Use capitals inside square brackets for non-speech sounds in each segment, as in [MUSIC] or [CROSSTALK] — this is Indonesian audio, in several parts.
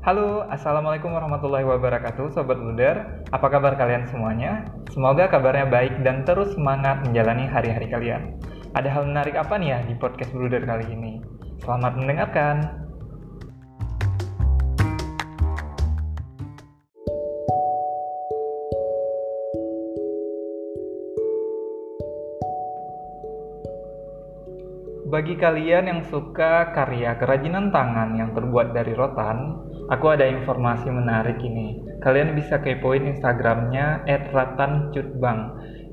Halo, Assalamualaikum warahmatullahi wabarakatuh Sobat Luder Apa kabar kalian semuanya? Semoga kabarnya baik dan terus semangat menjalani hari-hari kalian Ada hal menarik apa nih ya di podcast Luder kali ini? Selamat mendengarkan Bagi kalian yang suka karya kerajinan tangan yang terbuat dari rotan, aku ada informasi menarik ini. Kalian bisa kepoin Instagramnya @ratancutbang,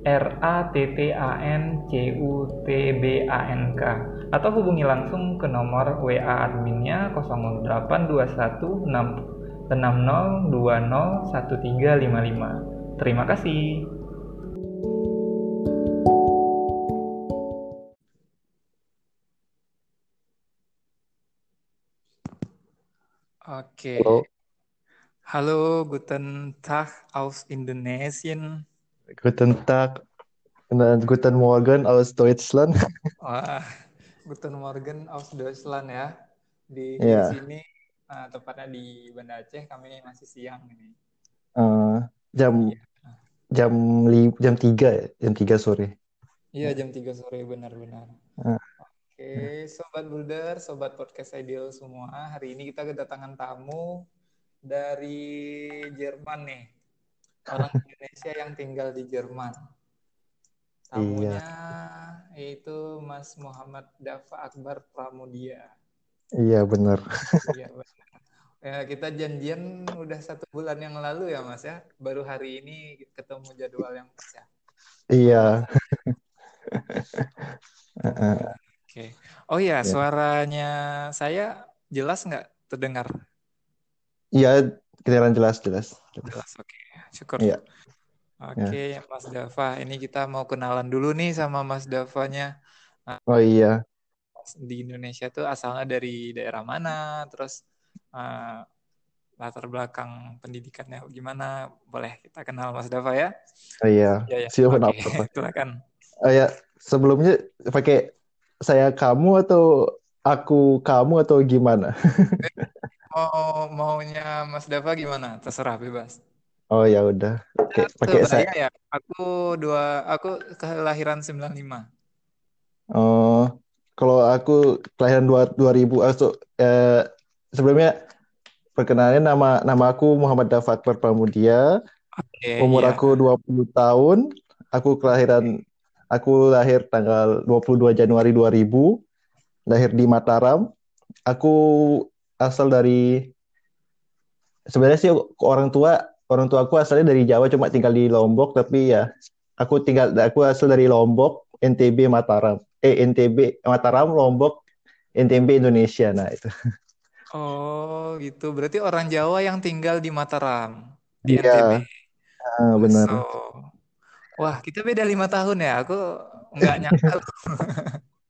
R A T T A N C U T B A N K atau hubungi langsung ke nomor WA adminnya 0821 1355. Terima kasih. Oke. Halo, Halo, guten Tag aus Indonesien. guten Tag dan guten Morgen aus Deutschland. [LAUGHS] Wah, guten Morgen aus Deutschland ya. Di di Ya, sini eh, tepatnya di Banda Aceh kami masih siang ini. eh, jam Iya. jam li, jam tiga ya, jam tiga sore. Iya, jam 3 sore benar-benar. Eh, Oke, sobat Builder, sobat podcast ideal semua. Hari ini kita kedatangan tamu dari Jerman nih. Orang [LAUGHS] Indonesia yang tinggal di Jerman. iya, Tamunya yaitu Mas Muhammad Dafa Akbar Pramudia. iya benar. Iya, benar. Ya, kita janjian udah satu bulan yang lalu ya Mas ya. Baru hari ini ketemu jadwal yang pas ya. Iya, [LAUGHS] Oke. Oh ya, ya, suaranya saya jelas nggak terdengar? iya, kedengaran jelas jelas. jelas. Oke. Syukur. Iya, ya. Oke, Mas Dava. Ini kita mau kenalan dulu nih sama Mas Davanya. Oh iya, di Indonesia tuh asalnya dari daerah mana, terus eh, latar belakang pendidikannya gimana? Boleh kita kenal Mas Dava ya? oh iya. Ya ya. Oke, apa? [LAUGHS] silakan. Oh ya, sebelumnya pakai saya kamu atau aku kamu atau gimana? Mau maunya Mas Dava gimana? Terserah bebas. Oh ya udah, oke, pakai saya. Sebaya ya. Aku dua, aku kelahiran 95. Oh, kalau aku kelahiran dua 2000 eh, so- eh, sebelumnya perkenalan nama nama aku Muhammad Dafat Pramudia, Oke, umur iya. aku 20 tahun, aku kelahiran aku lahir tanggal 22 Januari 2000, lahir di Mataram. Aku asal dari sebenarnya sih orang tua orang tua aku asalnya dari Jawa cuma tinggal di Lombok tapi ya aku tinggal aku asal dari Lombok, NTB Mataram. Eh NTB Mataram, Lombok, NTB Indonesia. Nah, itu. [LAUGHS] Oh, gitu. Berarti orang Jawa yang tinggal di Mataram, di NTB. Iya, ah, benar. So, wah, kita beda lima tahun ya. Aku nggak [LAUGHS] nyangka.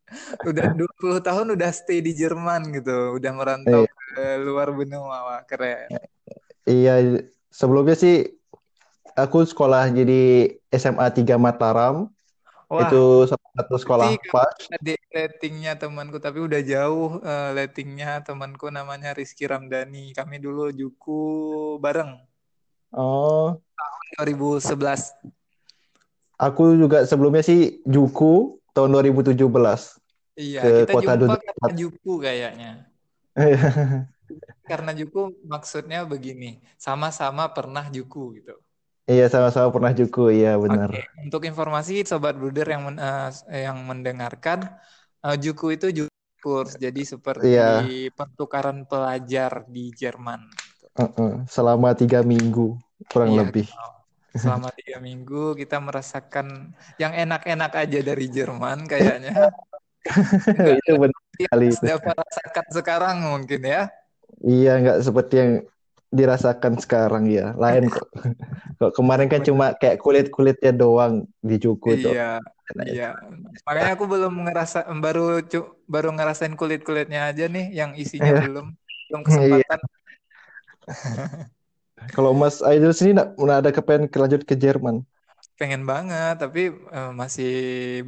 [LAUGHS] Udah 20 tahun udah stay di Jerman gitu. Udah merantau Eh, ke luar benua. Wah, keren. iya, sebelumnya sih aku sekolah jadi SMA 3 Mataram. Wah, Itu satu sekolah pas. ada ratingnya temanku, tapi udah jauh eh, ratingnya temanku namanya Rizky Ramdhani. Kami dulu juku bareng Oh, 2011. Aku juga sebelumnya sih Juku tahun 2017 Iya, ke kita kota jumpa Dudu. karena juku kayaknya. [LAUGHS] Karena juku maksudnya begini, sama-sama pernah juku gitu. Iya, sama-sama pernah Juku. Iya, benar. Oke, untuk informasi sobat bruder yang men- eh, yang mendengarkan, eh, juku itu juku kurs, jadi seperti Iya, pertukaran pelajar di Jerman. gitu. uh-uh. Selama tiga minggu kurang Iya, lebih. genau. Selama tiga minggu kita merasakan yang enak-enak aja dari Jerman kayaknya. [LAUGHS] Itu benar sekali Mas itu. Dava rasakan sekarang mungkin ya. Iya, nggak seperti yang dirasakan sekarang ya. Lain kok. [LAUGHS] Kok kemarin kan cuma kayak kulit-kulitnya doang di Juku itu. Iya, iya. Makanya aku belum ngerasa baru cu- baru ngerasain kulit-kulitnya aja nih, yang isinya Iya, [LAUGHS] belum belum iya. kesempatan. Kalau Mas Aidil sini nak, nak ada kepengen lanjut ke Jerman? Pengen banget, tapi eh, masih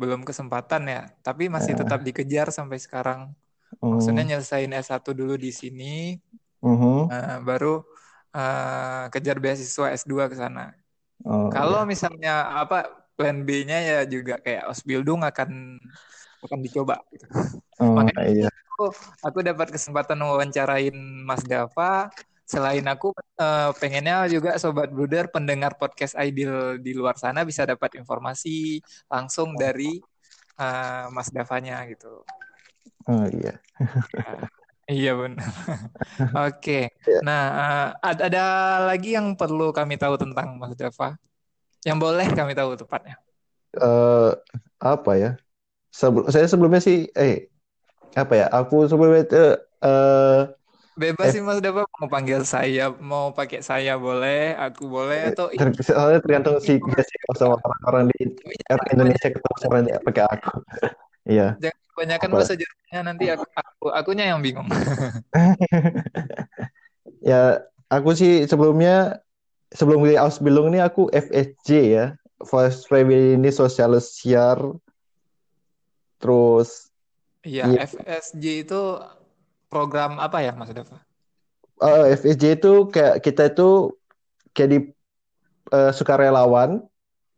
belum kesempatan ya. Tapi masih tetap Nah, dikejar sampai sekarang. Maksudnya hmm, nyelesain S1 dulu di sini, Mhm. Nah, baru eh, kejar beasiswa S2 ke sana. Oh Kalau ya. misalnya apa plan B-nya ya juga kayak Osbildung akan akan dicoba gitu. Oh Makanya iya. aku, aku dapat kesempatan wawancarain Mas Dava. Selain aku eh, pengennya juga Sobat Bruder pendengar podcast Ideal di luar sana bisa dapat informasi langsung dari eh, Mas Davanya gitu. Oh iya. Ya, iya benar. [LAUGHS] Oke. Ya. Nah, eh, ada, ada lagi yang perlu kami tahu tentang Mas Dava? Yang boleh kami tahu tepatnya. Eh apa ya? Sebelum saya sebelumnya sih eh apa ya? Aku sebelumnya itu eh Bebas eh, sih Mas Dava mau panggil saya, mau pakai saya boleh, aku boleh atau ter- soalnya tergantung sih kalau sama orang-orang di orang Indonesia ketemu sama dia pakai aku. [LAUGHS] Iya. Jangan kebanyakan bahasa Jermannya nanti aku, aku akunya yang bingung. [LAUGHS] Ya, aku sih sebelumnya sebelum di Ausbildung ini aku FSJ ya, First Freiwillige Soziales Jahr. Terus Iya, iya, FSJ itu program apa ya Mas Dava? eh, FSJ itu kayak kita itu kayak di eh, sukarelawan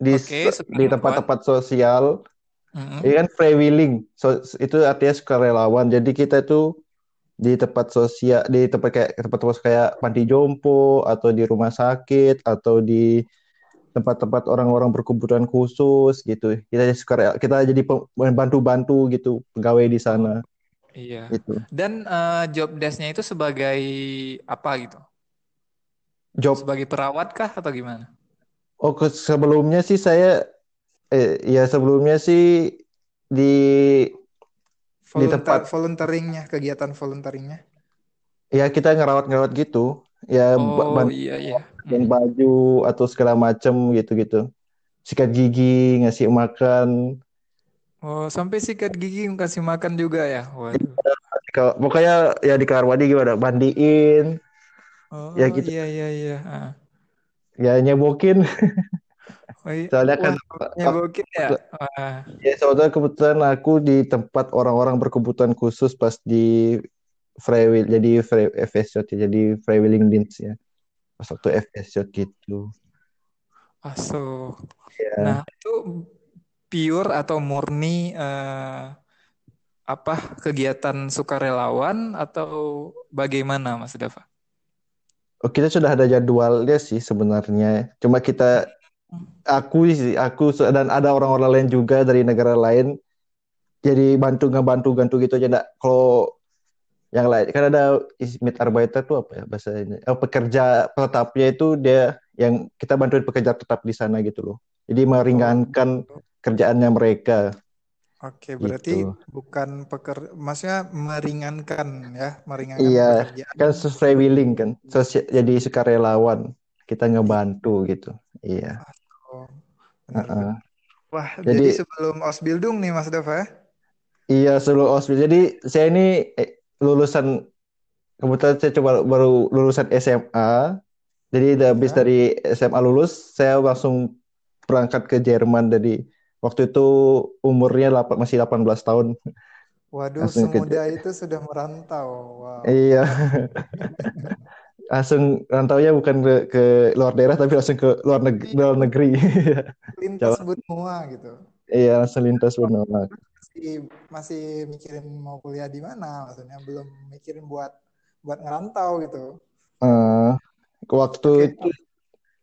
di Oke, di tempat-tempat sosial. Mm-mm. Ini kan freiwilling, so, itu artinya sukarelawan. Jadi kita itu di tempat sosial, di tempat kayak tempat-tempat kayak panti jompo atau di rumah sakit atau di tempat-tempat orang-orang berkebutuhan khusus gitu. Kita jadi suka kita jadi bantu-bantu gitu pegawai di sana Iya. gitu. Dan eh, job desk-nya itu sebagai apa gitu? Job Sebagai perawat kah atau gimana? oh ke- sebelumnya sih saya eh ya sebelumnya sih di di Volunteer, tempat volunteeringnya, kegiatan volunteeringnya. ya kita ngerawat-ngerawat gitu. Ya Oh ban- iya iya. bantuin Mm. baju atau segala macem gitu-gitu. Sikat gigi, ngasih makan. Oh sampai sikat gigi kasih makan juga ya. Waduh. Kalau pokoknya ya di kamar mandi gimana? Mandiin, Oh ya gitu. iya iya iya. Ah. Ya nyebokin. [LAUGHS] Oh, iya. Soalnya kan nyebokin ya. Wah. ya sebetulnya kebetulan aku di tempat orang-orang berkebutuhan khusus pas di Freiwill jadi Frei, FSJ jadi Freiwilling Dienst ya. Pas waktu FSJ gitu. Aso. Ya. Nah itu pure atau murni eh, apa kegiatan sukarelawan atau bagaimana Mas Dava? Oh, kita sudah ada jadwalnya sih sebenarnya. Cuma kita aku sih aku dan ada orang-orang lain juga dari negara lain. Jadi bantu ngebantu gantu gitu aja. Enggak kalau yang lain kan ada mitarbeiter tuh apa ya bahasanya oh, pekerja tetapnya itu dia yang kita bantuin pekerja tetap di sana gitu loh. Jadi meringankan kerjaannya mereka Oke, berarti gitu bukan peker, maksudnya meringankan ya, meringankan iya pekerjaan. kan sesuai willing kan Sosi- jadi sukarelawan kita ngebantu gitu iya Oh, benar, Heeh. benar. Wah, Jadi- jadi sebelum Osbildung nih Mas Dava ya? Iya sebelum OSBIL. Jadi saya ini eh, lulusan kebetulan saya coba baru lulusan SMA. Jadi udah habis Ya. dari SMA lulus, saya langsung berangkat ke Jerman. Dari waktu itu umurnya masih 18 tahun. Waduh, Langsung ke- semuda itu sudah merantau. Wow. Iya. Langsung rantaunya bukan ke, ke luar daerah tapi langsung ke luar negeri. Luar negeri. Lintas benua gitu. Iya, langsung lintas benua. Masih, masih mikirin mau kuliah di mana, maksudnya belum mikirin buat buat ngerantau gitu. Eh, waktu Oke. itu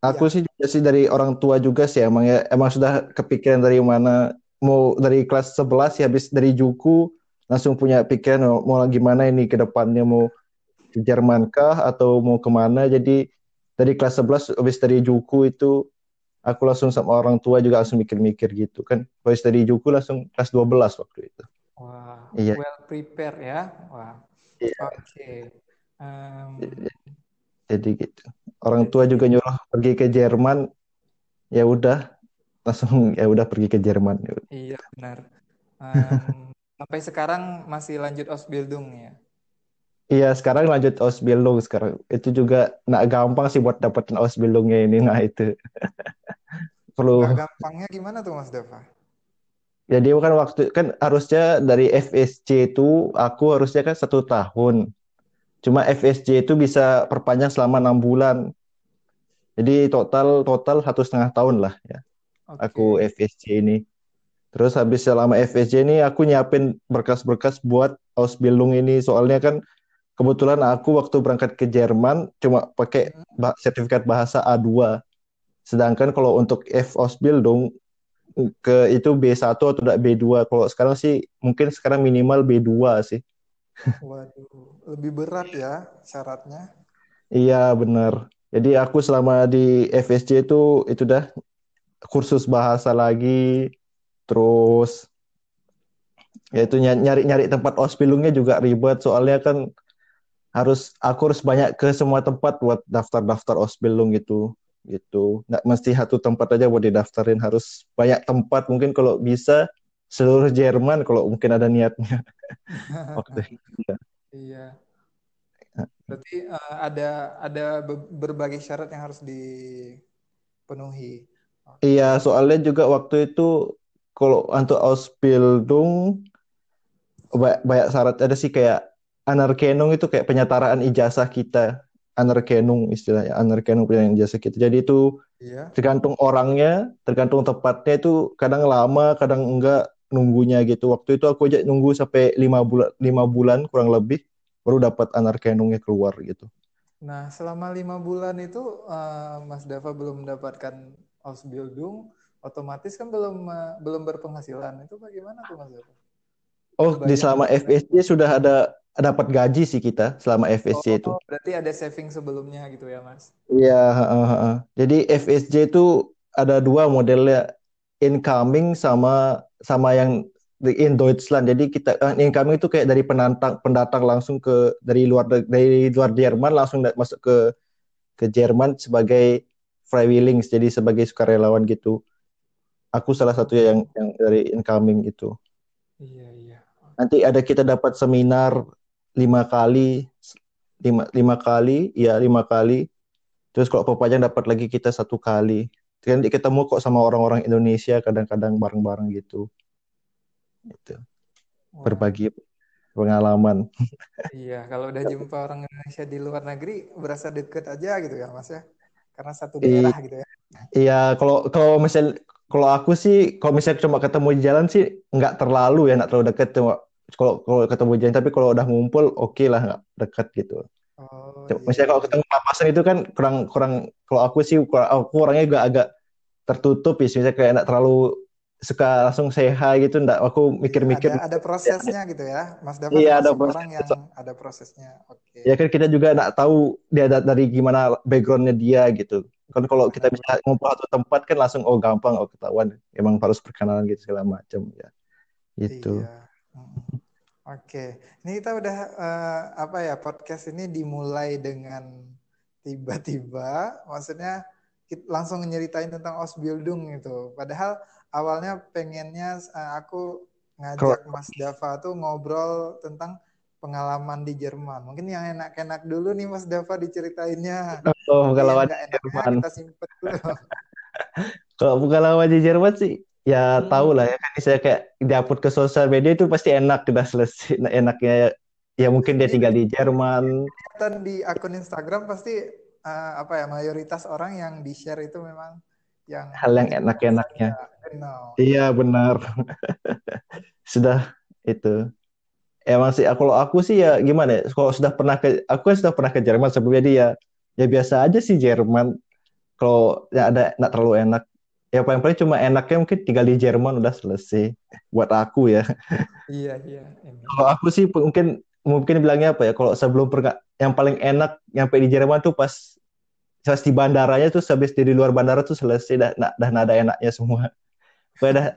aku sih juga sih dari orang tua juga sih emang ya emang sudah kepikiran dari mana mau dari kelas 11 ya habis dari Juku langsung punya pikiran mau, mau gimana ini ke depannya mau ke Jerman kah atau mau ke mana jadi dari kelas 11 habis dari Juku itu aku langsung sama orang tua juga langsung mikir-mikir gitu kan habis dari Juku langsung kelas 12 waktu itu Wah, Iya. well prepare ya. Wah. Iya. Oke. Em, jadi gitu orang tua juga nyuruh pergi ke Jerman ya udah langsung ya udah pergi ke Jerman ya iya benar. Em, [LAUGHS] sampai sekarang masih lanjut Osbildung ya. Iya sekarang lanjut Ausbildung sekarang itu juga nggak gampang sih buat dapetin Ausbildungnya ini nah itu [LAUGHS] perlu Nggak gampangnya gimana tuh Mas Dava? jadi kan waktu kan harusnya dari FSC itu aku harusnya kan satu tahun Cuma FSJ itu bisa perpanjang selama enam bulan. Jadi total total satu setengah tahun lah ya. Oke. Aku FSJ ini. Terus habis selama FSJ ini aku nyiapin berkas-berkas buat Ausbildung ini. Soalnya kan kebetulan aku waktu berangkat ke Jerman cuma pakai Hmm. ba- sertifikat bahasa A2. Sedangkan kalau untuk F Ausbildung ke itu B1 atau tidak B2. Kalau sekarang sih mungkin sekarang minimal B2 sih. Waduh, lebih berat ya syaratnya. Iya benar. Jadi aku selama di FSJ itu itu dah kursus bahasa lagi, terus ya itu nyari-nyari tempat Ausbildungnya juga ribet soalnya kan harus aku harus banyak ke semua tempat buat daftar-daftar Ausbildung gitu gitu. Nggak mesti satu tempat aja buat didaftarin, harus banyak tempat mungkin kalau bisa seluruh Jerman kalau mungkin ada niatnya [LAUGHS] waktu itu. Iya. Berarti eh, ada ada be- berbagai syarat yang harus dipenuhi. Iya, soalnya juga waktu itu kalau untuk Ausbildung ba- banyak syarat ada sih kayak Anerkennung itu kayak penyetaraan ijazah kita. Anerkennung istilahnya, Anerkennung penyetaraan ijazah kita. Jadi itu Iya. tergantung orangnya, tergantung tempatnya itu kadang lama, kadang enggak nunggunya gitu. Waktu itu aku aja nunggu sampai lima bulan, lima bulan kurang lebih baru dapat Anerkennungnya keluar gitu. Nah, selama lima bulan itu eh, Mas Dava belum mendapatkan Ausbildung, otomatis kan belum eh, belum berpenghasilan. Itu bagaimana tuh Mas Dava? Oh, di Banyak selama banget. FSC sudah ada dapat gaji sih kita selama FSC itu. Oh, berarti ada saving sebelumnya gitu ya, Mas? Iya, heeh, heeh. Jadi FSJ itu ada dua modelnya, incoming sama sama yang di- in Deutschland. Jadi kita eh, incoming itu kayak dari penantang pendatang langsung ke dari luar dari luar Jerman langsung masuk ke ke Jerman sebagai Freiwilligs, jadi sebagai sukarelawan gitu. Aku salah satu yang yang dari incoming itu. Iya, iya. Nanti ada kita dapat seminar lima kali, lima, lima kali, ya lima kali. Terus kalau perpanjang dapat lagi kita satu kali. Nanti ketemu kok sama orang-orang Indonesia kadang-kadang bareng-bareng gitu. Wah, Berbagi pengalaman. [LAUGHS] iya. Kalau udah jumpa orang Indonesia di luar negeri, berasa deket aja gitu ya, Mas ya? Karena satu I- daerah gitu ya. Iya, kalau kalau misal kalau aku sih kalau misalnya cuma ketemu di jalan sih nggak terlalu ya, nggak terlalu deket cuma kalau kalau ketemu jalan tapi kalau udah ngumpul oke lah nggak deket gitu. Oh, Cuma- iya, Misalnya kalau iya. ketemu papasan itu kan kurang kurang kalau aku sih kurang- aku orangnya juga agak tertutup ya, misalnya kayak nggak terlalu suka langsung hi gitu, nggak aku Iya, mikir-mikir. ada ada prosesnya gitu ya. Mas Dava Iya ada proses. orang yang ada prosesnya. Oke. Ya kan kita juga nggak tahu dia da- dari gimana backgroundnya dia gitu. Kan kalau kita bisa ngumpul satu tempat kan langsung oh gampang oh ketahuan. Emang harus perkenalan gitu segala macam ya. Gitu. Iya. Oke, ini kita udah eh, apa ya podcast ini dimulai dengan tiba-tiba, maksudnya kita langsung nyeritain tentang Ausbildung gitu. Padahal awalnya pengennya eh, aku ngajak Mas Dava tuh ngobrol tentang pengalaman di Jerman. Mungkin yang enak-enak dulu nih Mas Dava diceritainnya. Oh, pengalaman di Jerman. kita simpen dulu. [LAUGHS] Kalau pengalaman di Jerman sih ya Hmm. tahu lah ya kan saya kayak diupload ke sosial media itu pasti enak udah selesai Nah, [LAUGHS] enaknya ya. Mungkin dia Ini tinggal di Jerman. Kelihatan di akun Instagram pasti eh, apa ya mayoritas orang yang di share itu memang yang hal yang enak-enaknya. Genau. iya benar. [LAUGHS] Sudah itu. Emang sih kalau aku sih ya gimana ya kalau sudah pernah ke aku kan sudah pernah ke Jerman sebelumnya dia ya biasa aja sih Jerman. Kalau ya ada nggak terlalu enak ya paling paling cuma enaknya mungkin tinggal di Jerman udah selesai buat aku ya Iya iya. Kalau aku sih mungkin mungkin bilangnya apa ya? Kalau sebelum perga- yang paling enak nyampe di Jerman tuh pas pas di bandaranya tuh habis dari luar bandara tuh selesai dah dah, dah nada enaknya semua.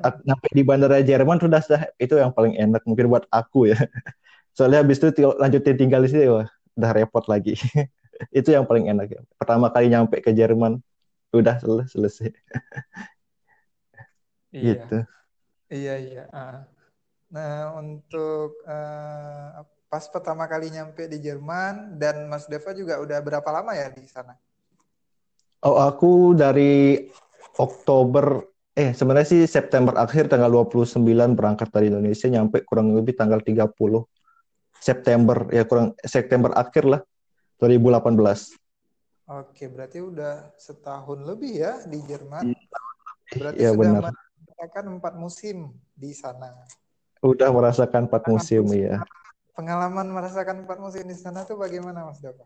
Aku nyampe di bandara Jerman tuh dah, dah itu yang paling enak mungkin buat aku ya. [LAUGHS] Soalnya habis itu tinggal- lanjutin tinggal di sini wah udah repot lagi. [LAUGHS] itu yang paling enak ya. Pertama kali nyampe ke Jerman udah sel- selesai Iya gitu. iya iya. Ah. Nah untuk eh, pas pertama kali nyampe di Jerman dan Mas Deva juga udah berapa lama ya di sana? Oh, aku dari Oktober, eh sebenarnya sih September akhir tanggal 29 berangkat dari Indonesia, nyampe kurang lebih tanggal 30. September ya kurang September akhir lah 2018. Oke, berarti udah setahun lebih ya di Jerman. Berarti ya, sudah benar. merasakan empat musim di sana. Udah merasakan empat musim ya. Pengalaman merasakan empat musim di sana tuh bagaimana Mas Dava?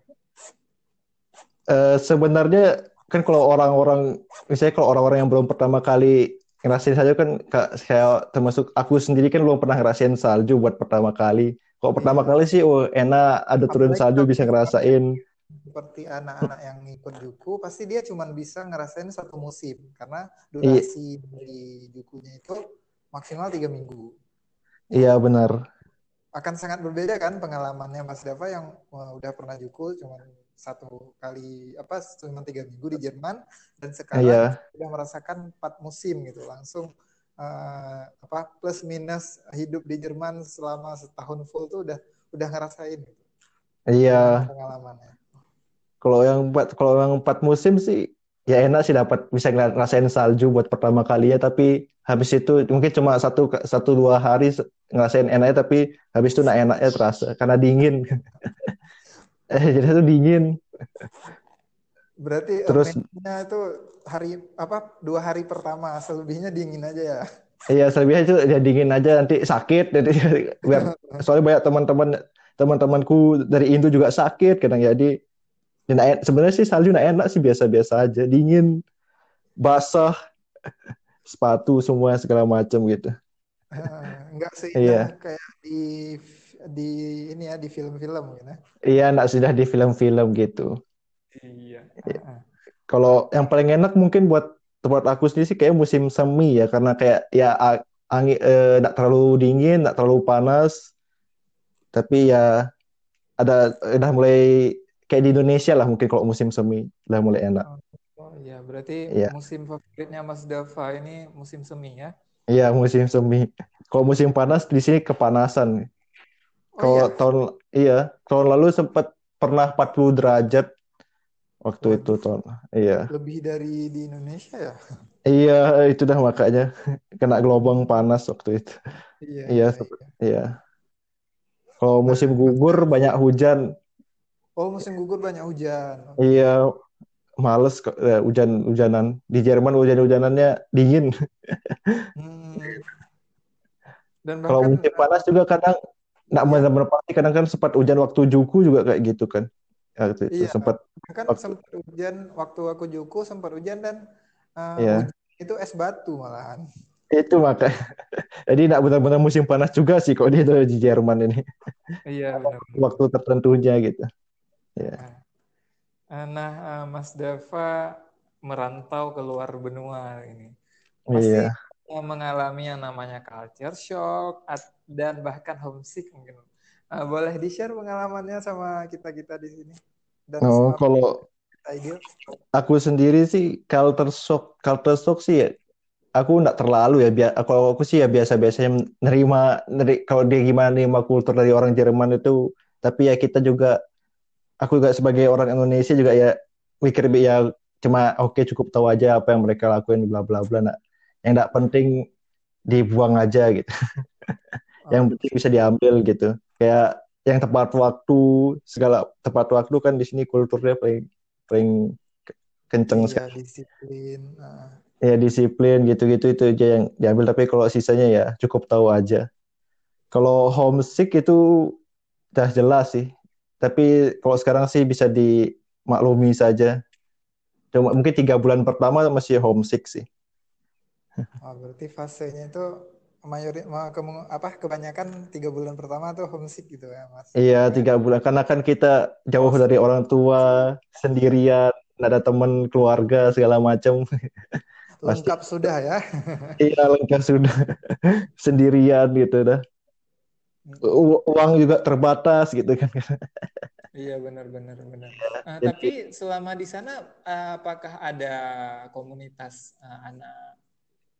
Uh, sebenarnya kan kalau orang-orang misalnya kalau orang-orang yang belum pertama kali ngerasain salju kan kayak termasuk aku sendiri kan belum pernah ngerasain salju buat pertama kali. Kalau iya. pertama kali sih oh enak ada turun salju bisa ngerasain. Seperti anak-anak yang ikut juku pasti dia cuma bisa ngerasain satu musim karena durasi iya. dari jukunya itu maksimal tiga minggu. Iya benar. Akan sangat berbeda kan pengalamannya Mas Dava yang wah, udah pernah juku cuma satu kali apa cuma tiga minggu di Jerman dan sekarang yeah. sudah merasakan empat musim gitu langsung uh, apa plus minus hidup di Jerman selama setahun full tuh udah udah ngerasain gitu. Iya. Pengalamannya. Kalau yang empat kalau yang empat musim sih ya enak sih dapat bisa ngerasain salju buat pertama kali ya. Tapi habis itu mungkin cuma satu satu dua hari ngerasain enaknya tapi habis itu nak enaknya terasa karena dingin. [LAUGHS] Eh jadi itu dingin. Berarti terus itu hari apa dua hari pertama selebihnya dingin aja ya? Iya selebihnya itu ya dingin aja nanti sakit jadi [LAUGHS] biar [LAUGHS] soalnya banyak teman-teman teman-temanku dari Indo juga sakit kadang jadi ya, sebenarnya sih salju nak enak sih biasa-biasa aja dingin basah [LAUGHS] sepatu semua segala macam gitu enggak sih iya. kayak di di ini ya di film-film gitu. Iya, nak sudah di film-film gitu. Iya. iya. Kalau yang paling enak mungkin buat tempat aku sendiri sih kayak musim semi ya karena kayak ya angin eh, terlalu dingin, tidak terlalu panas. Tapi ya ada udah mulai kayak di Indonesia lah mungkin kalau musim semi udah mulai enak. Oh iya, berarti iya. musim favoritnya Mas Dava ini musim semi ya? Iya, musim semi. Kalau musim panas di sini kepanasan. Oh, Kalau iya? tahun iya, tahun lalu sempat pernah 40 derajat waktu Waduh. itu tahun. Iya. Lebih dari di Indonesia ya? Iya, itu dah makanya [LAUGHS] kena gelombang panas waktu itu. Iya. Iya. Iya. iya. Kalau musim gugur banyak hujan. Oh, musim gugur banyak hujan. Iya, males kok ya, hujan-hujanan. Di Jerman hujan-hujanannya dingin. Hmm. Dan bahkan, Kalau musim panas juga kadang nggak ya. benar-benar pasti kadang kan sempat hujan waktu juku juga kayak gitu kan ya, itu, iya, sempat kan waktu... sempat hujan waktu aku juku sempat hujan dan uh, iya. itu es batu malahan itu maka [LAUGHS] jadi nggak benar-benar musim panas juga sih kok dia di Jerman ini iya benar waktu tertentunya gitu ya nah uh, Mas Dava merantau ke luar benua ini pasti iya. mengalami yang namanya culture shock dan bahkan homesick mungkin. Uh, boleh di share pengalamannya sama kita kita di sini. Dan oh kalau aku sendiri sih culture shock culture shock sih ya aku nggak terlalu ya biar kalau aku sih ya biasa biasanya nerima neri, kalau dia gimana nerima kultur dari orang Jerman itu tapi ya kita juga aku juga sebagai orang Indonesia juga ya mikir ya cuma oke okay, cukup tahu aja apa yang mereka lakuin bla bla bla. Nah yang nggak penting dibuang aja gitu. [LAUGHS] Yang penting bisa diambil gitu. Kayak yang tepat waktu segala tepat waktu kan di sini kulturnya paling paling kenceng iya, sekali. disiplin uh. ya disiplin gitu-gitu itu aja yang diambil. Tapi kalau sisanya ya cukup tahu aja. Kalau homesick itu udah jelas sih tapi kalau sekarang sih bisa dimaklumi saja. Cuma mungkin tiga bulan pertama masih homesick sih. Oh, berarti fasenya itu mayori ke, apa kebanyakan tiga bulan pertama tuh homesick gitu ya mas? Iya tiga bulan. Karena kan kita jauh dari orang tua sendirian ada teman keluarga segala macam. Lengkap Pasti. sudah ya. Iya lengkap sudah. [LAUGHS] Sendirian gitu dah uang juga terbatas gitu kan iya benar benar benar uh, tapi selama di sana apakah ada komunitas uh, anak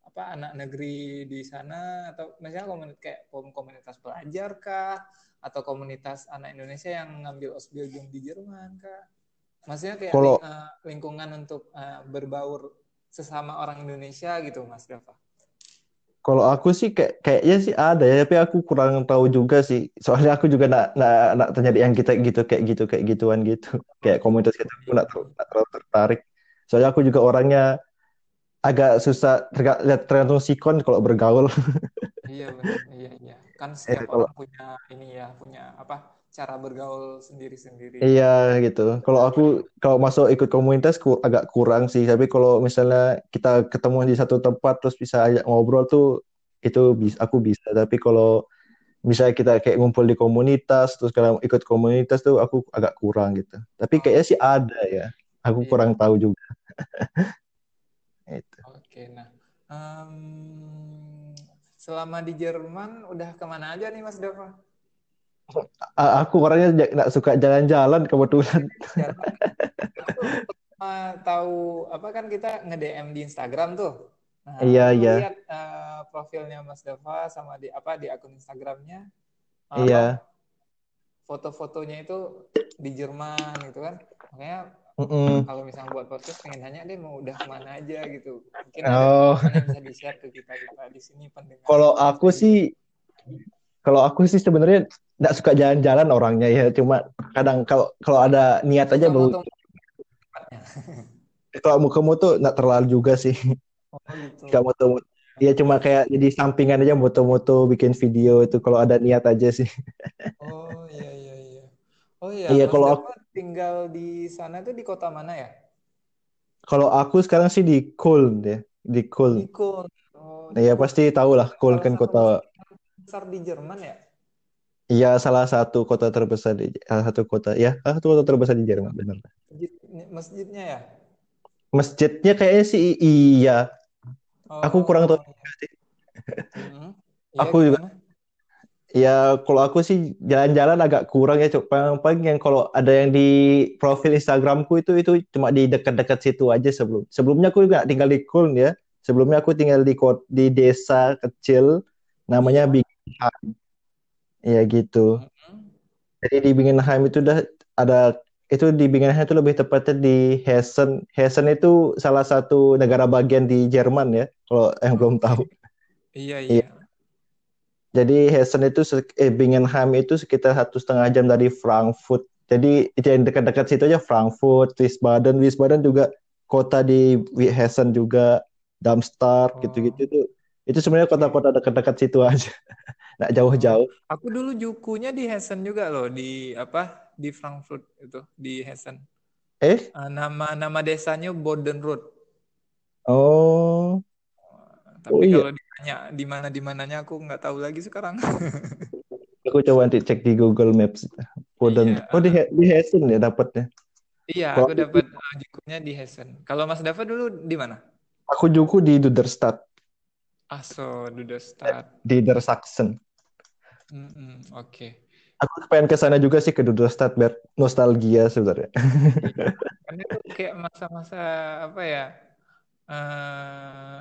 apa anak negeri di sana atau misalnya komunitas kayak komunitas pelajar kah atau komunitas anak Indonesia yang ngambil Ausbildung di Jerman kah? Maksudnya kayak Kalau, uh, lingkungan untuk uh, berbaur sesama orang Indonesia gitu Mas Dava? Kalau aku sih kayak kayaknya sih ada ya, tapi aku kurang tahu juga sih. Soalnya aku juga nak nak nak terjadi yang kita gitu kayak gitu kayak gituan gitu. Kayak komunitas kita aku nak, ter- nak terlalu tertarik. Soalnya aku juga orangnya agak susah terga- tergantung sikon kalau bergaul. Iya benar, iya iya. Kan [LAUGHS] setiap kalau orang punya ini ya, punya apa? Cara bergaul sendiri-sendiri. iya gitu. Kalau aku kalau masuk ikut komunitas ku, agak kurang sih. Tapi kalau misalnya kita ketemu di satu tempat terus bisa ajak ngobrol tuh itu bisa aku bisa. Tapi kalau misalnya kita kayak ngumpul di komunitas terus kalau ikut komunitas tuh aku agak kurang gitu. Tapi Oh, kayaknya sih ada ya. Aku iya. kurang tahu juga. [LAUGHS] Itu. Oke, nah, em, selama di Jerman udah ke mana aja nih Mas Dava? Aku orangnya nggak suka jalan-jalan kebetulan. [LAUGHS] Jalan. Eh, tahu apa kan kita nge-DM di Instagram tuh. Nah, Iya iya lihat eh, profilnya Mas Dava sama di apa di akun Instagramnya iya. apa foto-fotonya itu di Jerman gitu kan. Makanya Mm-mm. kalau misalnya buat podcast pengen nanya deh mau udah ke mana aja gitu. Mungkin ada Oh, yang bisa di-share ke kita kita di sini pendengar kalau aku sih kalau aku sih sebenarnya nggak suka jalan-jalan orangnya ya. Cuma kadang kalau kalau ada niat aja baru. [LAUGHS] Kalau mau kamu tuh nggak terlalu juga sih. Oh gitu. Nggak moto. Dia cuma kayak jadi sampingan aja moto-moto bikin video itu kalau ada niat aja sih. Oh iya iya iya. Oh iya, Iya kalau aku, tinggal di sana tuh di kota mana ya? kalau aku sekarang sih di Köln ya, di Di Köln. Köln. Oh, Nah, ya Köln. pasti tahu lah Köln kan kota masjid besar di Jerman ya? Iya, salah satu kota terbesar di salah satu kota ya, salah satu kota terbesar di Jerman, benar. Masjid, masjidnya ya? Masjidnya kayaknya sih iya. Aku kurang tahu Oh iya. sih. [LAUGHS] Mm-mm. Iya Aku juga gimana? ya kalau aku sih jalan-jalan agak kurang ya. Paling-paling yang kalau ada yang di profil Instagramku itu itu cuma di dekat-dekat situ aja sebelum. Sebelumnya aku juga tinggal di Köln ya. Sebelumnya aku tinggal di di desa kecil namanya Iya. Bingenheim. Ya gitu. Mm-mm. Jadi di Bingenheim itu udah ada itu di Bingenheim itu lebih tepatnya di Hessen. Hessen itu salah satu negara bagian di Jerman ya, kalau yang belum Oke. tahu. Iya Iya. iya. Jadi Hessen itu eh Bingenheim itu sekitar satu setengah jam dari Frankfurt. Jadi itu yang dekat-dekat situ aja Frankfurt, Wiesbaden, Wiesbaden juga kota di Hessen juga, Darmstadt gitu-gitu Oh, itu itu sebenarnya kota-kota dekat-dekat situ aja, [LAUGHS] nggak Oh, jauh-jauh. aku dulu jukunya di Hessen juga loh, di apa? Di Frankfurt itu, di Hessen. Eh, Eh, nama nama desanya Bodenroth. oh, oh Tapi iya. kalau ditanya di mana di mananya aku nggak tahu lagi sekarang. [LAUGHS] Aku coba nanti cek di Google Maps. Boden. Iya, Oh di, di Hessen ya dapatnya. iya, Kalau aku dapat eh, jukunya di Hessen. Kalau Mas Dava dulu di mana? aku juku di Duderstadt, Aso, Duderstadt. di Niedersachsen. Mm-mm, oke. Aku pengen ke sana juga sih ke Duderstadt biar nostalgia sebenarnya. Iya, [LAUGHS] karena itu kayak masa-masa apa ya? eh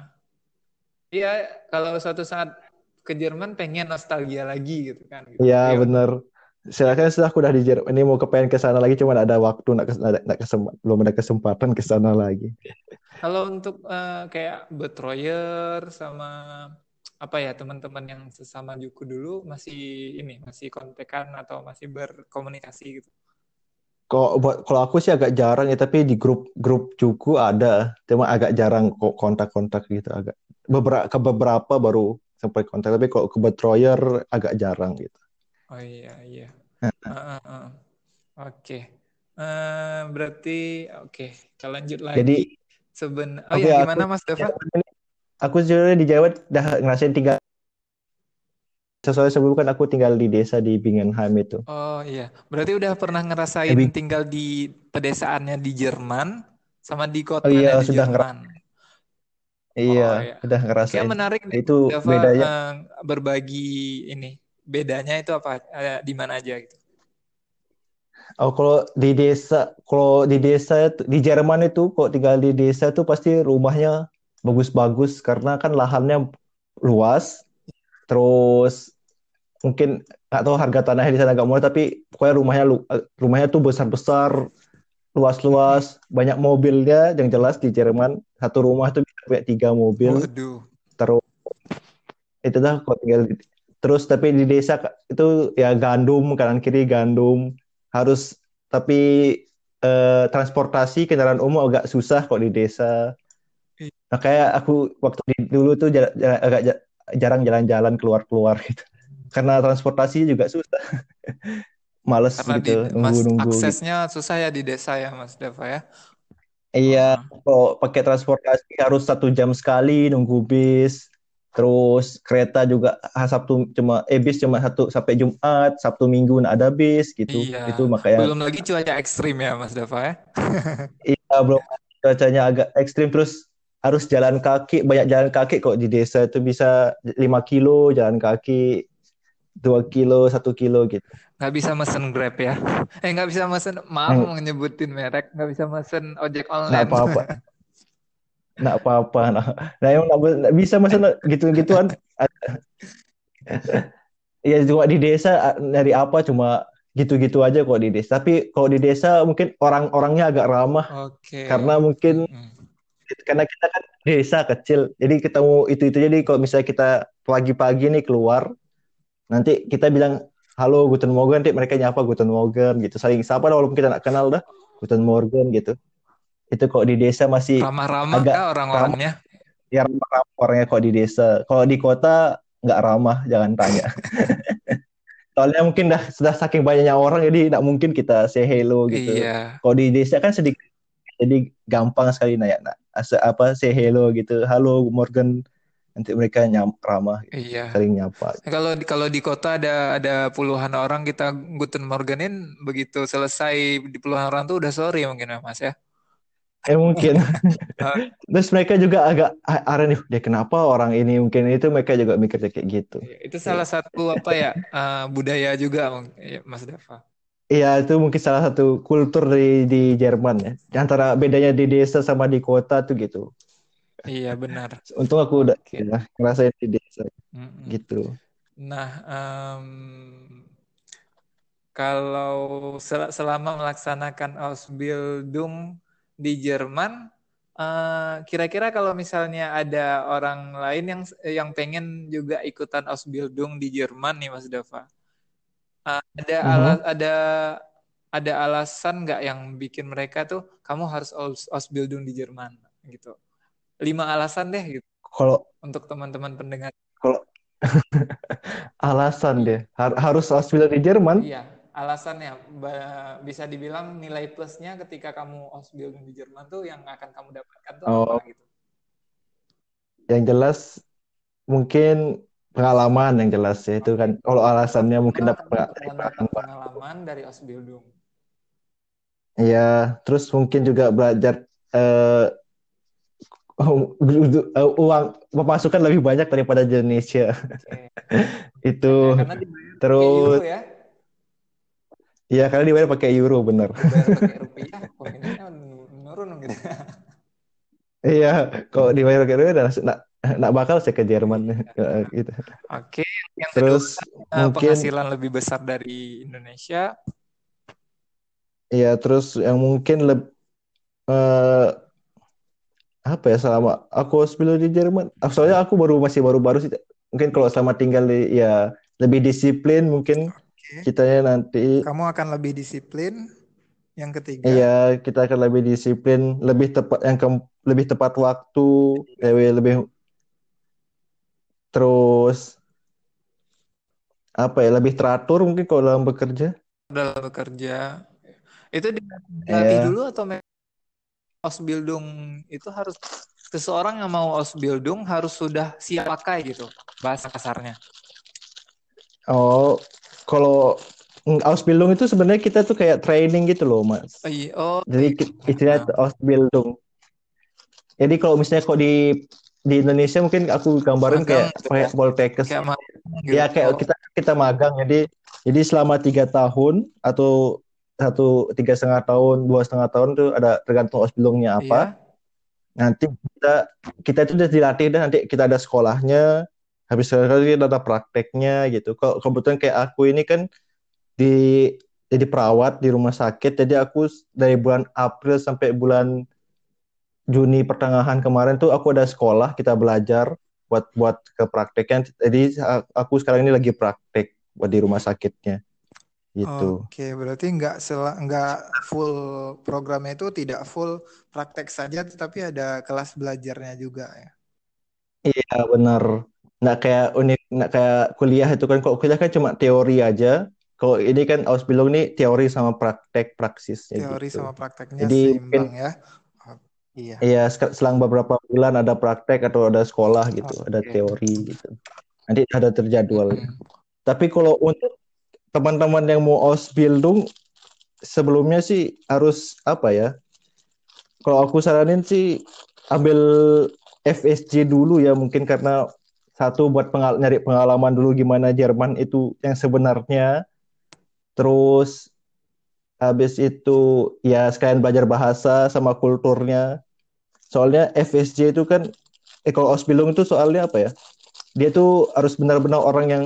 iya, kalau suatu saat ke Jerman pengen nostalgia lagi gitu kan. Gitu. Iya Iya, bener. Silakan sudah aku udah di Jerman. Ini mau kepengen ke sana lagi, cuma nggak ada waktu, nggak- nggak kesem- belum ada kesempatan ke sana lagi. Kalau untuk eh, kayak betroyer sama apa ya teman-teman yang sesama Juku dulu masih ini masih kontekan atau masih berkomunikasi gitu. Kok buat kalau aku sih agak jarang ya, tapi di grup grup Juku ada, cuma agak jarang kok kontak-kontak gitu agak. Beberapa ke beberapa baru sampai kontak, tapi kalau ke Betroyer agak jarang gitu. Oh iya iya. Ah, ah, ah. Oke. Eh, berarti oke kita lanjut Jadi lagi. Seben oh oke ya aku gimana Mas Dava? aku sebenarnya di Jawa udah ngerasain tinggal sesuai sebelum kan aku tinggal di desa di Bingenheim itu. Oh iya. Berarti udah pernah ngerasain Bing- tinggal di pedesaannya di Jerman sama di Oh kotanya iya di sudah ngerasain. Jerman. Oh Iya, iya. udah Kayak ngerasain. menarik deh Itu Dava bedanya. eh, berbagi ini. Bedanya itu apa? Ada di mana aja gitu. Oh, kalau di desa, kalau di desa itu- di Jerman itu, kok tinggal di desa tuh pasti rumahnya bagus-bagus karena kan lahannya luas. Terus mungkin nggak tahu harga tanahnya di sana agak murah, tapi pokoknya rumahnya eh, rumahnya tuh besar-besar, luas-luas, banyak mobilnya. Yang jelas di Jerman satu rumah tuh bisa punya tiga mobil. Waduh. Terus itu dah kok tinggal terus tapi di desa itu ya gandum kanan kiri gandum. Harus tapi eh, transportasi kendaraan umum agak susah kok di desa. Iya. nah kayak aku waktu di, dulu tuh jar- jar- agak ja- jarang jalan-jalan keluar-keluar gitu. Karena transportasi juga susah. [LAUGHS] Males Karena di gitu Mas nunggu-nunggu gitu. aksesnya susah ya di desa ya Mas Deva ya. iya Oh, kalau pakai transportasi harus satu jam sekali nunggu bis Terus kereta juga ah, Sabtu cuma eh bis cuma satu sampai Jumat, Sabtu Minggu nggak ada bis gitu. iya. Itu makanya Belum lagi cuaca ekstrim ya Mas Deva ya. [LAUGHS] iya belum cuacanya agak ekstrim terus harus jalan kaki, banyak jalan kaki kok di desa itu bisa 5 kilo jalan kaki, 2 kilo, 1 kilo gitu. Nggak bisa mesen Grab ya. Eh nggak bisa mesen, maaf Eh, mau nyebutin merek, nggak bisa mesen ojek Nggak online. apa-apa, [LAUGHS] nggak apa-apa. Nah, nah emang nggak nggak bisa masa gitu-gituan. [LAUGHS] Ya cuma di desa dari apa cuma gitu-gitu aja kok di desa. Tapi kalau di desa mungkin orang-orangnya agak ramah Oke. karena mungkin Mm-mm. karena kita kan desa kecil. Jadi ketemu itu-itu jadi kalau misalnya kita pagi-pagi nih keluar, nanti kita bilang halo Guten Morgen, nanti mereka nyapa Guten Morgen gitu. Saling sapa walaupun kita nggak kenal dah Guten Morgen gitu. Itu kok di desa masih Ramah-ramah agak kah ramah orang-orangnya? ya ramah orangnya kok di desa. Kalau di kota nggak ramah, jangan tanya. [LAUGHS] Soalnya mungkin dah sudah saking banyaknya orang jadi nggak mungkin kita say hello gitu. Iya. Kalau di desa kan sedikit jadi gampang sekali nanya nah, asa- apa say hello gitu. Halo Morgan nanti mereka nyam ramah Iya. saling nyapa. Kalau di kalau di kota ada ada puluhan orang kita Guten Morgenin begitu selesai di puluhan orang tuh udah sorry mungkin ya Mas ya. Eh mungkin [LAUGHS] [LAUGHS] terus mereka juga agak ah, aren nih dia kenapa orang ini mungkin itu mereka juga mikirnya kayak gitu. iya, Itu salah satu apa ya eh, budaya juga mung- ya, Mas Dava. Iya, itu mungkin salah satu kultur di di Jerman ya. Antara bedanya di desa sama di kota tuh gitu. Iya benar. [LAUGHS] Untung aku udah Oke. ya, ngerasain di desa Mm-mm. gitu. Nah, em, kalau sel- selama melaksanakan Ausbildung di Jerman, eh, kira-kira kalau misalnya ada orang lain yang yang pengen juga ikutan Ausbildung di Jerman nih, Mas Dava, eh, ada Mhm. alas ada ada alasan nggak yang bikin mereka tuh kamu harus Aus- Ausbildung di Jerman gitu? Lima alasan deh gitu Kalau untuk teman-teman pendengar. kalau [LAUGHS] alasan deh har- harus Ausbildung di Jerman. Iya, alasannya bisa dibilang nilai plusnya ketika kamu Ausbildung di Jerman tuh yang akan kamu dapatkan tuh Oh, apa gitu. yang jelas mungkin pengalaman yang jelas ya itu kan. Kalau alasannya mungkin dapat pengalaman. pengalaman dari Ausbildung. Iya, terus mungkin juga belajar eh, uang pemasukan lebih banyak daripada [LAUGHS] di Indonesia. Itu Ya, karena dibayar pakai terus ya, ya karena dibayar pakai euro bener. dibayar pakai rupiah, peminatnya menurun gitu. Iya, kalau dibayar pakai euro udah nak nak bakal saya ke Jerman Iya. gitu. Oke, yang Terus eh, mungkin penghasilan lebih besar dari Indonesia. ya terus yang mungkin lebih apa ya selama aku sebelum di Jerman, ah, soalnya aku baru masih baru-baru sih. Mungkin kalau selama tinggal di ya lebih disiplin mungkin Oke, kitanya nanti kamu akan lebih disiplin. Yang ketiga, Iya, kita akan lebih disiplin, lebih tepat yang ke- lebih tepat waktu, lebih lebih terus apa ya, lebih teratur mungkin kalau dalam bekerja. dalam bekerja itu dilatih Iya. dulu atau Ausbildung itu harus seseorang yang mau Ausbildung harus sudah siap pakai gitu bahasa kasarnya. Oh, kalau Ausbildung itu sebenarnya kita tuh kayak training gitu loh, Mas. Oh, iya. Oh, Jadi iya. istilahnya Nah, Ausbildung. Jadi kalau misalnya kok di di Indonesia mungkin aku gambarin magang kayak gitu ya. kayak Kayak magang gitu. Ya kayak Oh, kita kita magang jadi jadi selama tiga tahun atau satu tiga setengah tahun dua setengah tahun tuh ada tergantung Ausbildungnya iya. apa. Nanti kita kita itu udah dilatih dan nanti kita ada sekolahnya. Habis sekali ada prakteknya gitu. Kalau kebetulan kayak aku ini kan di jadi perawat di rumah sakit. Jadi aku dari bulan April sampai bulan Juni pertengahan kemarin tuh aku ada sekolah kita belajar buat buat ke prakteknya. Jadi aku sekarang ini lagi praktek buat di rumah sakitnya. Gitu. Oke, berarti nggak nggak full programnya itu tidak full praktek saja, tetapi ada kelas belajarnya juga ya. Iya benar. Nggak kayak unik, nggak kayak kuliah itu kan. Kalau kuliah kan cuma teori aja. Kalau ini kan Ausbildung ini teori sama praktek praksis. Teori gitu. sama prakteknya Jadi seimbang mungkin ya. Oh, iya. Iya, selang beberapa bulan ada praktek atau ada sekolah gitu, ada Oke. teori gitu. Nanti ada terjadwal. Mm-mm. Tapi kalau untuk teman-teman yang mau Ausbildung sebelumnya sih harus apa ya? Kalau aku saranin sih ambil FSJ dulu ya mungkin karena satu buat pengal nyari pengalaman dulu gimana Jerman itu yang sebenarnya. Terus habis itu ya sekalian belajar bahasa sama kulturnya. Soalnya FSJ itu kan eh kalau Ausbildung itu soalnya apa ya? Dia tuh harus benar-benar orang yang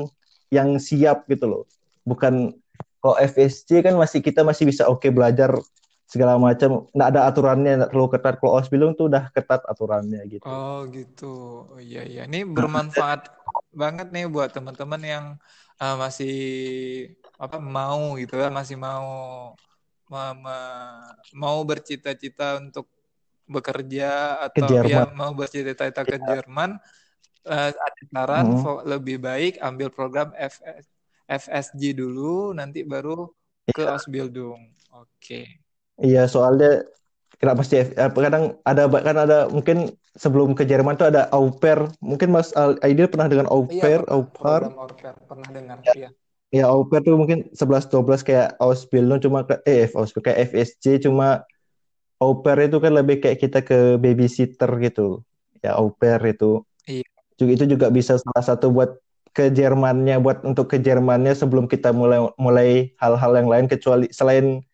yang siap gitu loh. Bukan kalau FSJ kan masih kita masih bisa oke belajar segala macam, nggak ada aturannya, nggak terlalu ketat. Kalau Ausbildung tuh udah ketat aturannya gitu. Oh gitu. Oh, iya iya. Ini bermanfaat [LAUGHS] banget nih buat teman-teman yang uh, masih apa mau gitu ya, masih mau ma- ma- mau bercita-cita untuk bekerja Ke atau ya mau bercita-cita ke Ya. Jerman. Uh, ada saran Mm. fo- lebih baik ambil program FS, FSG dulu, nanti baru ke Iya. Ausbildung. Oke. Iya, soalnya kenapa sih apa kadang ada kan ada mungkin sebelum ke Jerman tuh ada au pair. Mungkin Mas Al- Aidil pernah dengan au Iya pair, pernah au pair. program au pair pernah dengar ya. Ya au pair tuh mungkin 11 12 kayak Ausbildung cuma ke eh Ausbildung kayak FSC cuma au pair itu kan lebih kayak kita ke babysitter gitu. Ya au pair itu. Iya. Juga itu juga bisa salah satu buat ke Jermannya buat untuk ke Jermannya sebelum kita mulai mulai hal-hal yang lain kecuali selain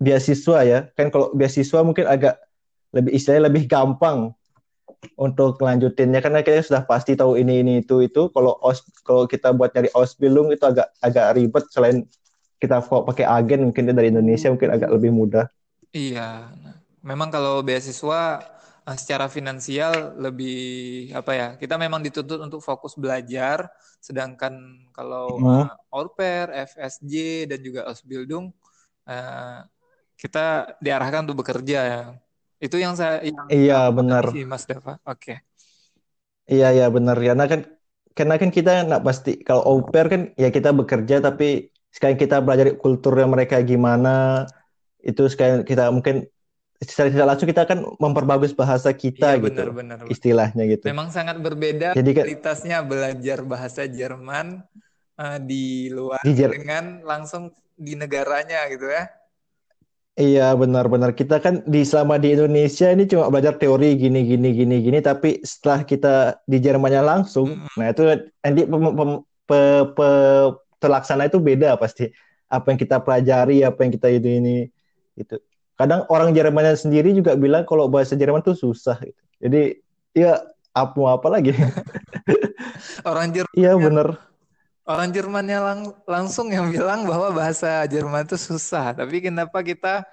beasiswa ya. Kan kalau beasiswa mungkin agak lebih istilahnya lebih gampang untuk lanjutinnya karena kita sudah pasti tahu ini ini itu itu kalau os kalau kita buat nyari Ausbildung itu agak agak ribet selain kita kok pakai agen mungkin dari Indonesia mungkin agak lebih mudah Iya, memang kalau beasiswa eh, secara finansial lebih apa ya? Kita memang dituntut untuk fokus belajar, sedangkan kalau Hmm. au pair, FSJ dan juga Ausbildung eh, kita diarahkan untuk bekerja ya. Itu yang saya yang iya benar sih Mas Dava. Oke. iya iya benar karena kan karena kan kita nggak pasti kalau au pair kan ya kita bekerja tapi sekarang kita belajar kulturnya mereka gimana itu sekarang kita mungkin secara tidak langsung kita kan memperbagus bahasa kita Iya gitu benar-benar. istilahnya gitu Memang sangat berbeda jadi kan kualitasnya belajar bahasa Jerman eh, di luar di Jer- dengan langsung di negaranya gitu ya. Iya benar-benar. Kita kan di selama di Indonesia ini cuma belajar teori gini gini gini gini tapi setelah kita di Jermannya langsung Mm-mm. nah itu nanti pem- pem- pe- pe- terlaksana itu beda pasti. Apa yang kita pelajari apa yang kita itu ini itu. Kadang orang Jermannya sendiri juga bilang kalau bahasa Jerman tuh susah gitu. jadi ya apa apa lagi? [LAUGHS] Orang Jerman iya benar Orang Jermannya lang- langsung yang bilang bahwa bahasa Jerman itu susah, tapi kenapa kita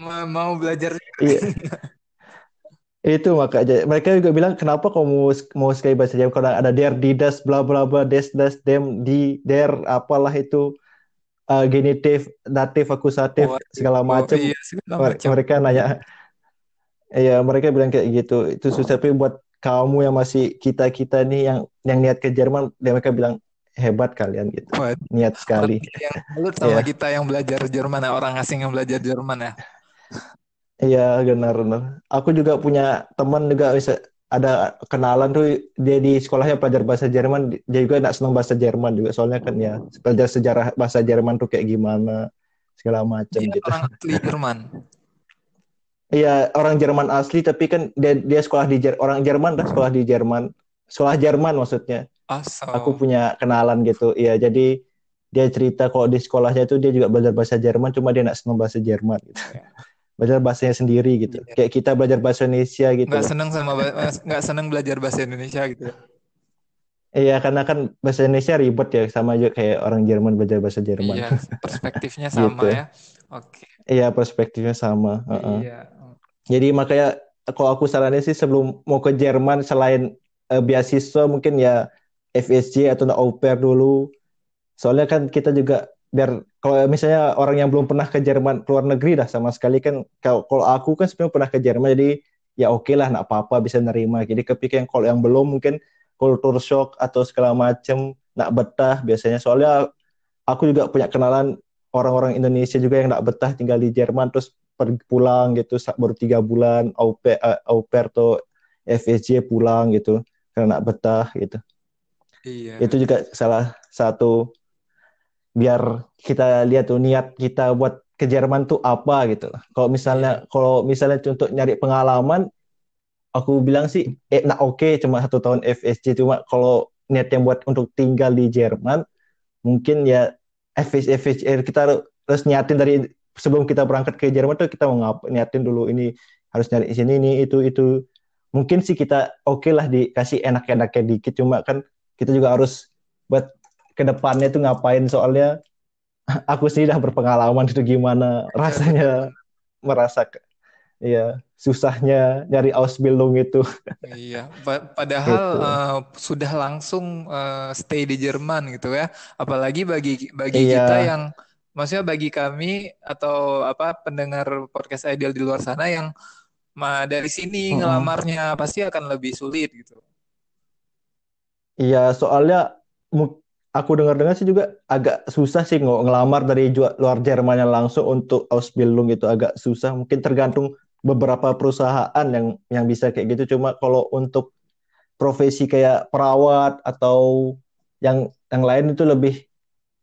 ma- mau belajar? iya Itu makanya mereka juga bilang kenapa kamu mau sekali bahasa Jerman kalau ada der, die, das, bla bla bla, des, das, dem, di, der, apalah itu uh, genitif, datif, akusatif Oh, segala oh, macam. iya segala Mer- macam. Mereka nanya, iya mereka bilang kayak gitu. Itu susah tapi buat kamu yang masih kita kita nih yang yang niat ke Jerman, dia mereka bilang hebat kalian gitu, Buat niat sekali. [LAUGHS] yang salut sama Iya. kita yang belajar Jerman, ya, orang asing yang belajar Jerman ya. Iya benar benar. Aku juga punya teman juga bisa ada kenalan tuh dia di sekolahnya pelajar bahasa Jerman dia juga nggak senang bahasa Jerman juga soalnya kan ya belajar sejarah bahasa Jerman tuh kayak gimana segala macam gitu. orang asli Jerman. Iya orang Jerman asli tapi kan dia dia sekolah di Jer- orang Jerman dah sekolah di Jerman sekolah Jerman maksudnya. Aso. Aku punya kenalan gitu. Iya jadi dia cerita kalau di sekolahnya itu dia juga belajar bahasa Jerman cuma dia nggak senang bahasa Jerman gitu. [LAUGHS] Ya. Belajar bahasanya sendiri gitu. Iya. Kayak kita belajar bahasa Indonesia gitu. Nggak seneng sama nggak seneng belajar bahasa Indonesia gitu. ya. Iya, karena kan bahasa Indonesia ribet ya, sama juga kayak orang Jerman belajar bahasa Jerman. Iya, perspektifnya [LAUGHS] sama Gitu. ya. Oke. Iya, perspektifnya sama. heeh. Iya. Jadi makanya kalau aku saranin sih sebelum mau ke Jerman selain uh, beasiswa mungkin ya FSJ atau au pair dulu. Soalnya kan kita juga biar kalau misalnya orang yang belum pernah ke Jerman keluar negeri dah sama sekali kan. Kalau, kalau aku kan sebenarnya pernah ke Jerman jadi ya oke okay lah nak apa-apa bisa nerima. Jadi kepikiran kalau yang belum mungkin kultur shock atau segala macem nak betah biasanya. Soalnya aku juga punya kenalan orang-orang Indonesia juga yang nak betah tinggal di Jerman terus pulang gitu baru tiga bulan au pair, uh, au pair atau FSJ pulang gitu karena nak betah gitu iya. itu juga salah satu biar kita lihat tuh niat kita buat ke Jerman tuh apa gitu. Kalau misalnya yeah. kalau misalnya untuk nyari pengalaman, aku bilang sih eh nah oke okay, cuma satu tahun FSC cuma kalau niat yang buat untuk tinggal di Jerman mungkin ya FSC FSC eh, kita harus niatin dari sebelum kita berangkat ke Jerman tuh kita mau ngap niatin dulu ini harus nyari di sini ini itu itu mungkin sih kita oke okay lah dikasih enak-enaknya dikit cuma kan kita juga harus buat ke depannya tuh ngapain soalnya [LAUGHS] aku sih udah berpengalaman itu gimana rasanya merasa ya susahnya nyari Ausbildung itu. [LAUGHS] Iya, padahal gitu. uh, sudah langsung uh, stay di Jerman gitu ya. Apalagi bagi bagi iya. kita yang maksudnya bagi kami atau apa pendengar podcast Ideal di luar sana yang ma, dari sini hmm. ngelamarnya pasti akan lebih sulit gitu. Iya, soalnya aku dengar-dengar sih juga agak susah sih ng ngelamar dari luar Jerman langsung untuk Ausbildung itu agak susah. Mungkin tergantung beberapa perusahaan yang yang bisa kayak gitu. Cuma kalau untuk profesi kayak perawat atau yang yang lain itu lebih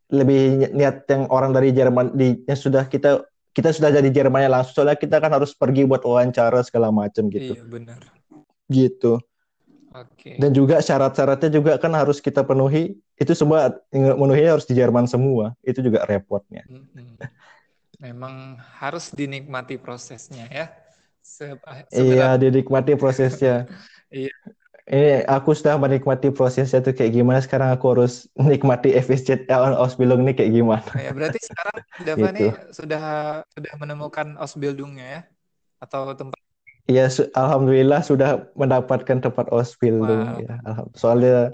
lebih niat yang orang dari Jerman di yang sudah kita kita sudah jadi Jermannya langsung soalnya kita kan harus pergi buat wawancara segala macam gitu. Iya benar. Gitu. Okay. Dan juga syarat-syaratnya juga kan harus kita penuhi. Itu semua memenuhi harus di Jerman semua. Itu juga repotnya. Memang harus dinikmati prosesnya ya. Se iya, dinikmati prosesnya. [LAUGHS] iya. Ini aku sudah menikmati prosesnya tuh kayak gimana. Sekarang aku harus [LAUGHS] nikmati FSC Ausbildung ini kayak gimana. Ya, berarti sekarang [LAUGHS] Dava gitu. nih sudah sudah menemukan Ausbildungnya ya? Atau tempat Iya, alhamdulillah sudah mendapatkan tempat Ausbildung wow. ya. Soalnya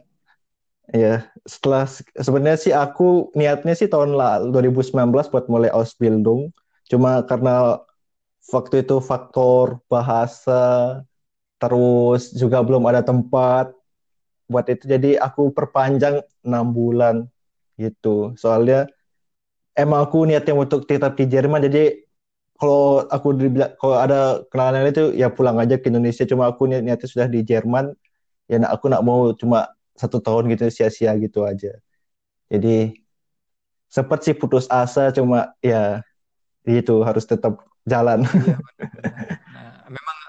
ya setelah sebenarnya sih aku niatnya sih tahun lalu 2019 buat mulai Ausbildung. Cuma karena waktu itu faktor bahasa terus juga belum ada tempat. Buat itu jadi aku perpanjang enam bulan gitu. Soalnya emang aku niatnya untuk tetap di Jerman jadi kalau aku dibilang kalau ada kenalan itu ya pulang aja ke Indonesia. Cuma aku niat niatnya sudah di Jerman ya nak, aku nak mau cuma satu tahun gitu sia-sia gitu aja. Jadi sempat sih putus asa cuma ya itu harus tetap jalan. Iya, [LAUGHS]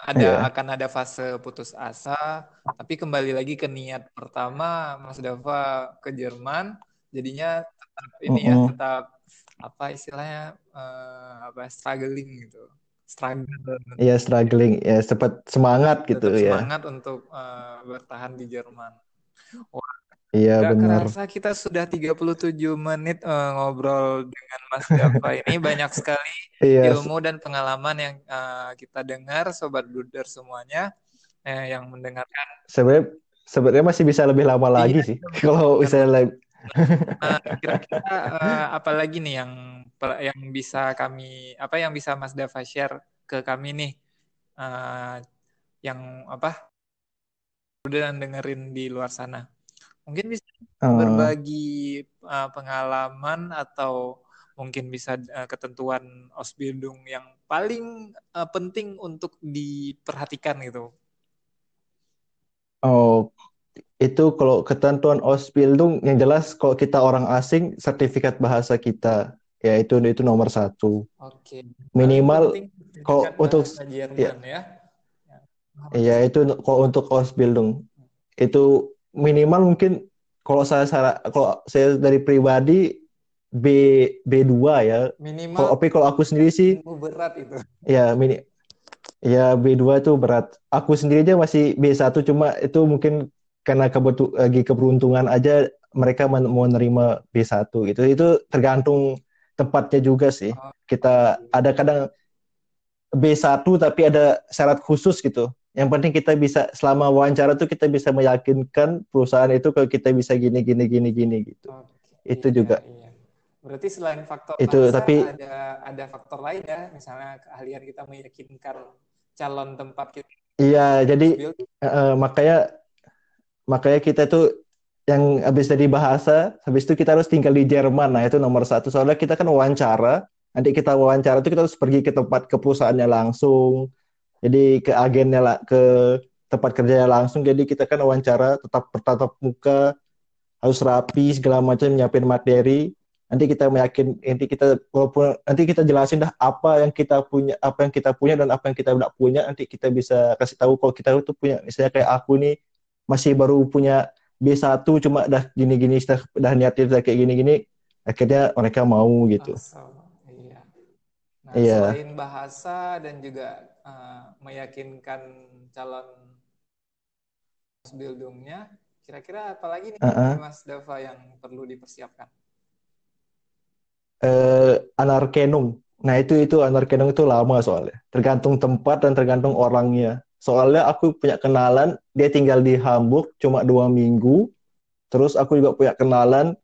ada yeah. akan ada fase putus asa tapi kembali lagi ke niat pertama Mas Dava ke Jerman jadinya tetap ini mm -hmm. ya tetap apa istilahnya uh, apa struggling gitu. Struggle. Iya struggling. Ya sempat semangat gitu Tetap ya. semangat untuk uh, bertahan di Jerman. Wah, iya gak benar. kerasa kita sudah 37 menit uh, ngobrol dengan Mas Dava ini. Banyak sekali iya. ilmu dan pengalaman yang uh, kita dengar sobat bluder semuanya eh, yang mendengarkan. Sebenarnya sebenarnya masih bisa lebih lama lagi iya, sih kalau misalnya Nah, kira-kira uh, apa lagi nih yang yang bisa kami apa yang bisa Mas Dava share ke kami nih? Uh, yang apa? Udah dengerin di luar sana mungkin bisa uh. berbagi uh, pengalaman atau mungkin bisa uh, ketentuan Osbildung yang paling uh, penting untuk diperhatikan gitu oh itu kalau ketentuan Ausbildung yang jelas kalau kita orang asing sertifikat bahasa kita ya itu itu nomor satu. Oke. Minimal kalau untuk Jerman, ya, ya. Iya itu kalau untuk Ausbildung itu minimal mungkin kalau saya kalau saya dari pribadi B B2 ya. Minimal. Kalau tapi kalau aku sendiri sih berat itu. Ya mini Ya B2 itu berat. Aku sendiri aja masih B1 cuma itu mungkin karena kebetul lagi keberuntungan aja mereka mau nerima B1 gitu. Itu tergantung tempatnya juga sih. Oh. Kita ada kadang B1 tapi ada syarat khusus gitu. Yang penting kita bisa selama wawancara tuh kita bisa meyakinkan perusahaan itu kalau kita bisa gini gini gini gini gitu. Oke, Itu iya, juga. iya. Berarti selain faktor Itu, tapi- ada ada faktor lain ya, misalnya keahlian kita meyakinkan calon tempat kita Iya, jadi eh, makanya makanya kita tuh yang habis dari bahasa, habis itu kita harus tinggal di Jerman. Nah, itu nomor satu. Soalnya kita kan wawancara, nanti kita wawancara itu kita harus pergi ke tempat ke perusahaannya langsung. Jadi ke agennya lah, ke tempat kerjanya langsung. Jadi kita kan wawancara tetap bertatap muka, harus rapi segala macam nyiapin materi. Nanti kita meyakin, nanti kita walaupun nanti kita jelasin dah apa yang kita punya, apa yang kita punya dan apa yang kita tidak punya. Nanti kita bisa kasih tahu kalau kita itu punya, misalnya kayak aku nih masih baru punya B1 cuma dah gini-gini dah, dah niatin dah kayak gini-gini akhirnya mereka mau gitu. Awesome. Iya. Nah, Iya. selain bahasa dan juga eh, meyakinkan calon buildingnya, kira-kira apa lagi nih Uh-uh. Mas Dava yang perlu dipersiapkan? Eh Anarkenung. Nah, itu itu Anarkenung itu lama soalnya. Tergantung tempat dan tergantung orangnya. Soalnya aku punya kenalan, dia tinggal di Hamburg cuma dua minggu. Terus aku juga punya kenalan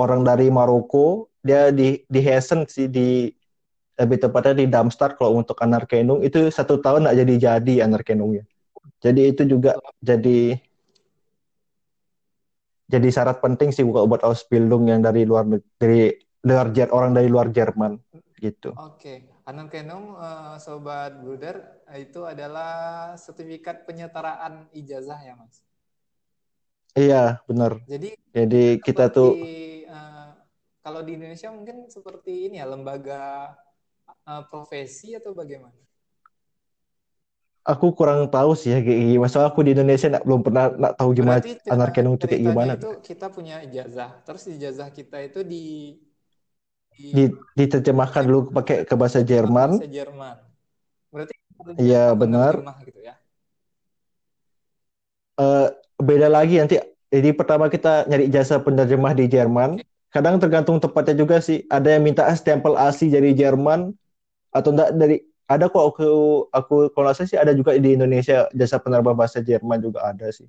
orang dari Maroko, dia di di Hessen sih di lebih tepatnya di Darmstadt kalau untuk Anarkenung itu satu tahun nggak jadi jadi Anarkenungnya. Jadi itu juga jadi jadi syarat penting sih buat buat Ausbildung yang dari luar dari luar Jer- orang dari luar Jerman gitu. Oke, Anerkennung eh, Sobat Bruder itu adalah sertifikat penyetaraan ijazah ya Mas. Iya, benar. Jadi Jadi kita seperti, tuh eh, kalau di Indonesia mungkin seperti ini ya lembaga eh, profesi atau bagaimana? aku kurang tahu sih ya kayak gimana. Soalnya aku di Indonesia nggak- belum pernah nggak tahu gimana Anarkenung itu kayak gimana. itu kita punya ijazah, terus ijazah kita itu di, di Di, diterjemahkan dulu pakai ke bahasa Jerman. bahasa Jerman. Berarti Iya, benar. gitu ya. Eh, beda lagi nanti. Jadi pertama kita nyari jasa penerjemah di Jerman. Kadang tergantung tempatnya juga sih. Ada yang minta stempel asli dari Jerman atau enggak dari ada kok aku aku kalau nggak salah sih ada juga di Indonesia jasa penerjemah bahasa Jerman juga ada sih.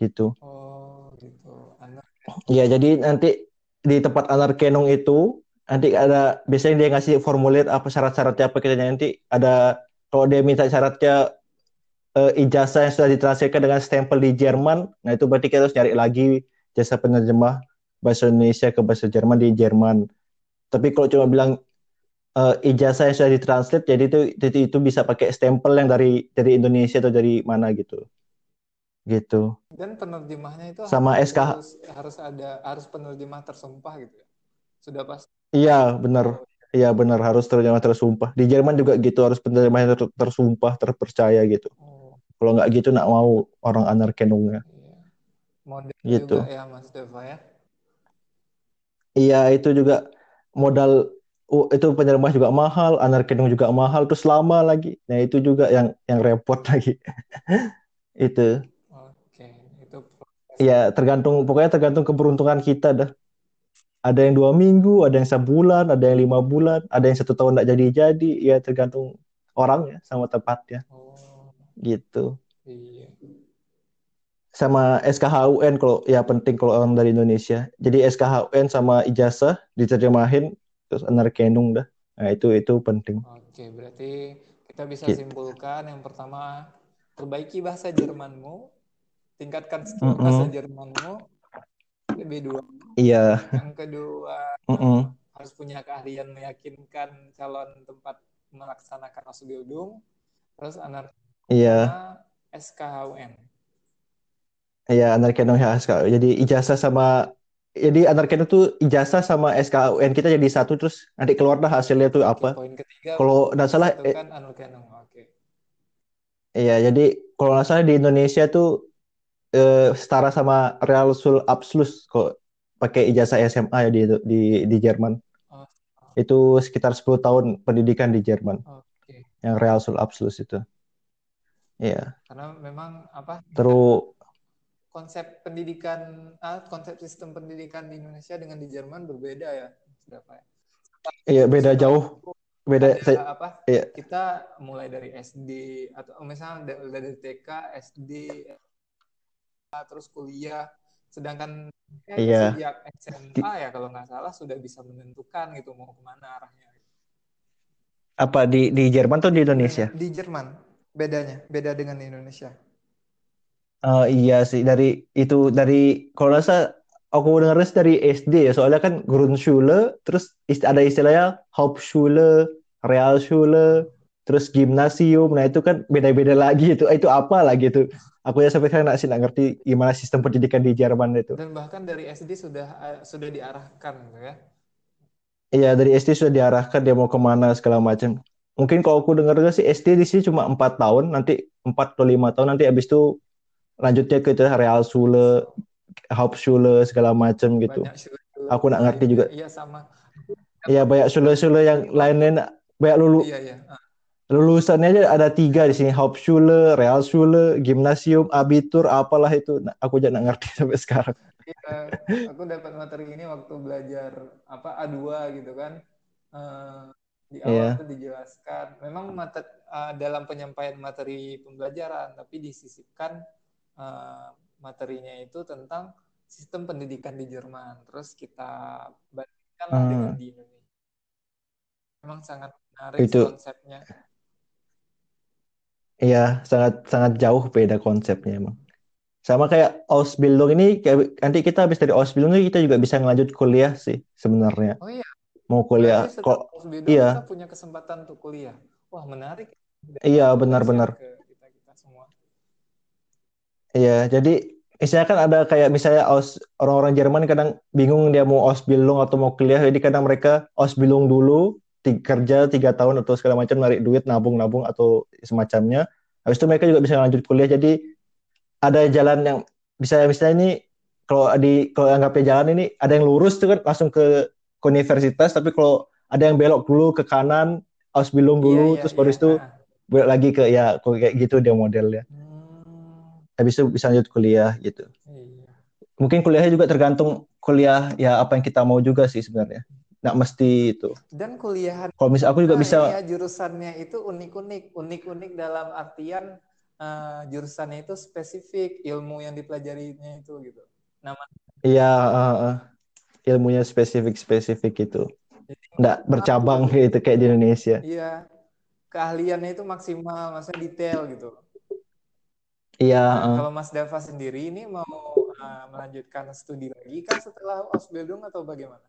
Gitu. Oh, gitu. Anak Iya, jadi nanti di tempat Anarkenung itu nanti ada biasanya dia ngasih formulir apa syarat-syaratnya apa kita nanti ada kalau dia minta syaratnya eh, ijazah yang sudah ditranslasikan dengan stempel di Jerman, nah itu berarti kita harus nyari lagi jasa penerjemah bahasa Indonesia ke bahasa Jerman di Jerman. Tapi kalau cuma bilang eh, ijazah yang sudah ditranslate, jadi itu, itu itu bisa pakai stempel yang dari dari Indonesia atau dari mana gitu, gitu. dan penerjemahnya itu Sama harus, SKH. harus ada harus penerjemah tersumpah gitu ya. Sudah pasti. Iya, benar. Iya, benar harus terjemah tersumpah. Di Jerman juga gitu harus penerjemahnya ter- tersumpah, terpercaya gitu. Oh, Kalau nggak gitu nggak mau orang Anarkenungnya. iya. Model Gitu. juga ya Mas Deva ya. Iya, itu juga modal oh, itu penerjemah juga mahal, Anarkenung juga mahal, terus lama lagi. Nah, itu juga yang yang repot [LAUGHS] lagi. Itu. Oke, itu. Iya, tergantung pokoknya tergantung keberuntungan kita dah. Ada yang dua minggu, ada yang sebulan, ada yang lima bulan, ada yang satu tahun nggak jadi-jadi. Ya tergantung orang ya sama tempatnya Oh, gitu. iya. sama SKHUN kalau ya penting kalau orang dari Indonesia. Jadi SKHUN sama ijazah diterjemahin terus Anarkenung dah. Nah, itu itu penting. Oke, berarti kita bisa Gitu. simpulkan yang pertama perbaiki bahasa Jermanmu, tingkatkan skill Mm-mm. bahasa Jermanmu. Lebih dua. Iya. Yang kedua Mm-mm. harus punya keahlian meyakinkan calon tempat melaksanakan Ausbildung. Terus anar Iya. sama SKHUN. Iya, ya SKHUN. Jadi ijazah sama jadi Anarkenung tuh ijazah sama SKHUN kita jadi satu terus nanti keluar dah hasilnya tuh apa. poin ketiga Kalau nggak salah eh, Anerkennung. Oke. iya, jadi kalau nggak salah di Indonesia tuh eh, setara sama Realschul Abschluss kok pakai ijazah SMA ya di di di Jerman. Oh, Itu sekitar 10 tahun pendidikan di Jerman. Oke. yang Realschul Abschluss itu. Iya. Karena memang apa Terus konsep pendidikan ah, konsep sistem pendidikan di Indonesia dengan di Jerman berbeda ya. Berapa ya? iya beda jauh. beda ada saya apa? iya Kita mulai dari SD atau misalnya da- dari TK, SD, terus kuliah. Sedangkan ya iya sejak SMA ya kalau nggak salah sudah bisa menentukan gitu mau ke mana arahnya. apa di di Jerman atau di Indonesia? Di Jerman bedanya, beda dengan di Indonesia. Eh, iya sih dari itu dari kalau rasa aku dengar dari SD ya soalnya kan Grundschule terus ist- ada istilahnya Hauptschule, Realschule, terus Gymnasium. Nah itu kan beda-beda lagi [LAUGHS] itu itu apa lagi itu? Aku ya sampai sekarang masih nggak ngerti gimana sistem pendidikan di Jerman itu. Dan bahkan dari SD sudah eh, sudah diarahkan ya. Iya dari SD sudah diarahkan dia mau ke mana segala macam. Mungkin kalau aku dengar sih SD di sini cuma empat tahun, nanti empat atau lima tahun nanti habis itu lanjutnya ke itu Realschule, Hauptschule segala macam gitu. Shule-shule Aku nggak ngerti juga. Iya sama. Iya banyak Schule-Schule yang lainnya banyak lulu Iya iya. Ah, lulusannya aja ada tiga di sini Hauptschule, Realschule, Gymnasium, Abitur, apalah itu. Nah, aku juga nggak ngerti [LAUGHS] sampai sekarang. Iya, aku dapat materi ini waktu belajar apa A2 gitu kan. Eh, di awal Iya. tuh dijelaskan. Memang mate- eh, dalam penyampaian materi pembelajaran, tapi disisipkan eh, materinya itu tentang sistem pendidikan di Jerman. Terus kita bandingkan lah dengan Hmm, di Indonesia. Memang sangat menarik itu konsepnya. iya sangat sangat jauh beda konsepnya emang. Sama kayak Ausbildung ini kayak nanti kita habis dari Ausbildung ini kita juga bisa ngelanjut kuliah sih sebenarnya. Oh iya, Mau kuliah kok Ausbildung kita iya punya kesempatan untuk kuliah. Wah, menarik. iya benar-benar. ke. Iya, jadi misalnya kan ada kayak misalnya Aus, orang-orang Jerman kadang bingung dia mau Ausbildung atau mau kuliah, jadi kadang mereka Ausbildung dulu, kerja tiga tahun atau segala macam, narik duit, nabung-nabung atau semacamnya. Habis itu mereka juga bisa lanjut kuliah. Jadi ada jalan yang bisa misalnya ini kalau di kalau anggapnya jalan ini ada yang lurus tuh kan langsung ke, ke universitas, tapi kalau ada yang belok dulu ke kanan, Ausbildung dulu, iya, terus iya. baru itu Ah. balik lagi ke ya kayak gitu dia modelnya. Hmm, Habis itu bisa lanjut kuliah gitu. iya. Mungkin kuliahnya juga tergantung kuliah ya apa yang kita mau juga sih sebenarnya. Nggak mesti itu. Dan kuliahan Kalau misal aku juga Nah, bisa, ya jurusannya itu unik-unik, unik-unik dalam artian eh, jurusannya itu spesifik, ilmu yang dipelajarinya itu gitu. Nama ya eh, eh, ilmunya spesifik-spesifik itu. Nggak bercabang gitu kayak di Indonesia. Iya, keahliannya itu maksimal, maksudnya detail gitu. Iya, Nah, kalau Mas Dava sendiri ini mau eh, melanjutkan studi lagi kan setelah Ausbildung atau bagaimana?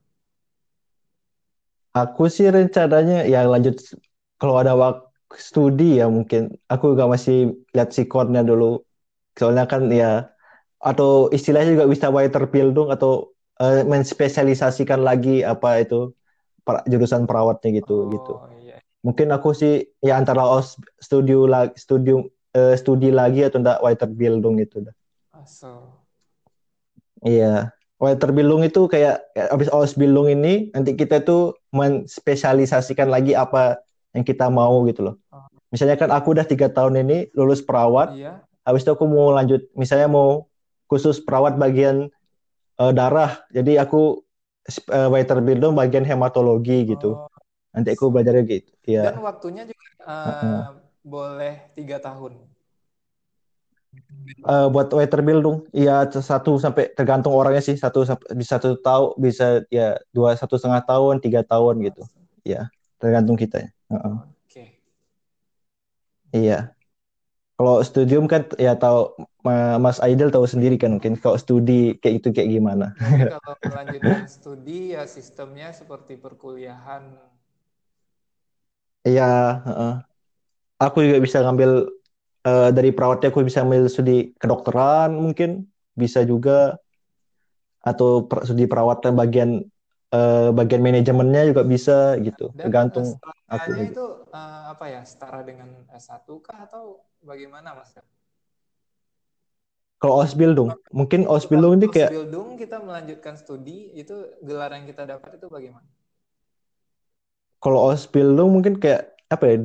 aku sih rencananya ya lanjut kalau ada waktu studi ya mungkin. Aku juga masih lihat sikonnya dulu. Soalnya kan ya atau istilahnya juga bisa Weiterbildung atau eh, menspesialisasikan lagi apa itu per- jurusan perawatnya gitu gitu. Oh iya, Mungkin aku sih ya antara os studio lagi eh, studi lagi atau enggak Weiterbildung gitu dah. so Iya. Weiterbildung itu kayak habis Ausbildung ini nanti kita tuh menspesialisasikan lagi apa yang kita mau gitu loh. oh, Misalnya kan aku udah tiga tahun ini lulus perawat, iya, habis itu aku mau lanjut, misalnya mau khusus perawat bagian eh, darah, jadi aku uh, Weiterbildung bagian hematologi gitu. oh, Nanti aku so. belajarnya gitu. Dan Iya. waktunya juga Heeh. eh, boleh tiga tahun. Eh, buat Weiterbildung, iya satu sampai tergantung orangnya sih satu bisa satu tahun bisa ya dua satu setengah tahun tiga tahun gitu. Ya tergantung kita ya. Heeh. Oke. Iya. Kalau studium kan ya tahu Ma- Mas Aidil tahu sendiri kan mungkin kalau studi kayak itu kayak gimana. [LAUGHS] Kalau melanjutkan studi ya sistemnya seperti perkuliahan. Iya. heeh. Aku juga bisa ngambil eh, dari perawatnya aku bisa ambil studi kedokteran mungkin bisa juga atau per- studi perawatan bagian eh, bagian manajemennya juga bisa gitu. Dan eh, Tergantung aku itu eh, apa ya? Setara dengan S1 kah atau bagaimana, Mas? Kalau Ausbildung, mungkin Ausbildung ini kayak Ausbildung kita melanjutkan studi, itu gelar yang kita dapat itu bagaimana? kalau Ausbildung mungkin kayak apa ya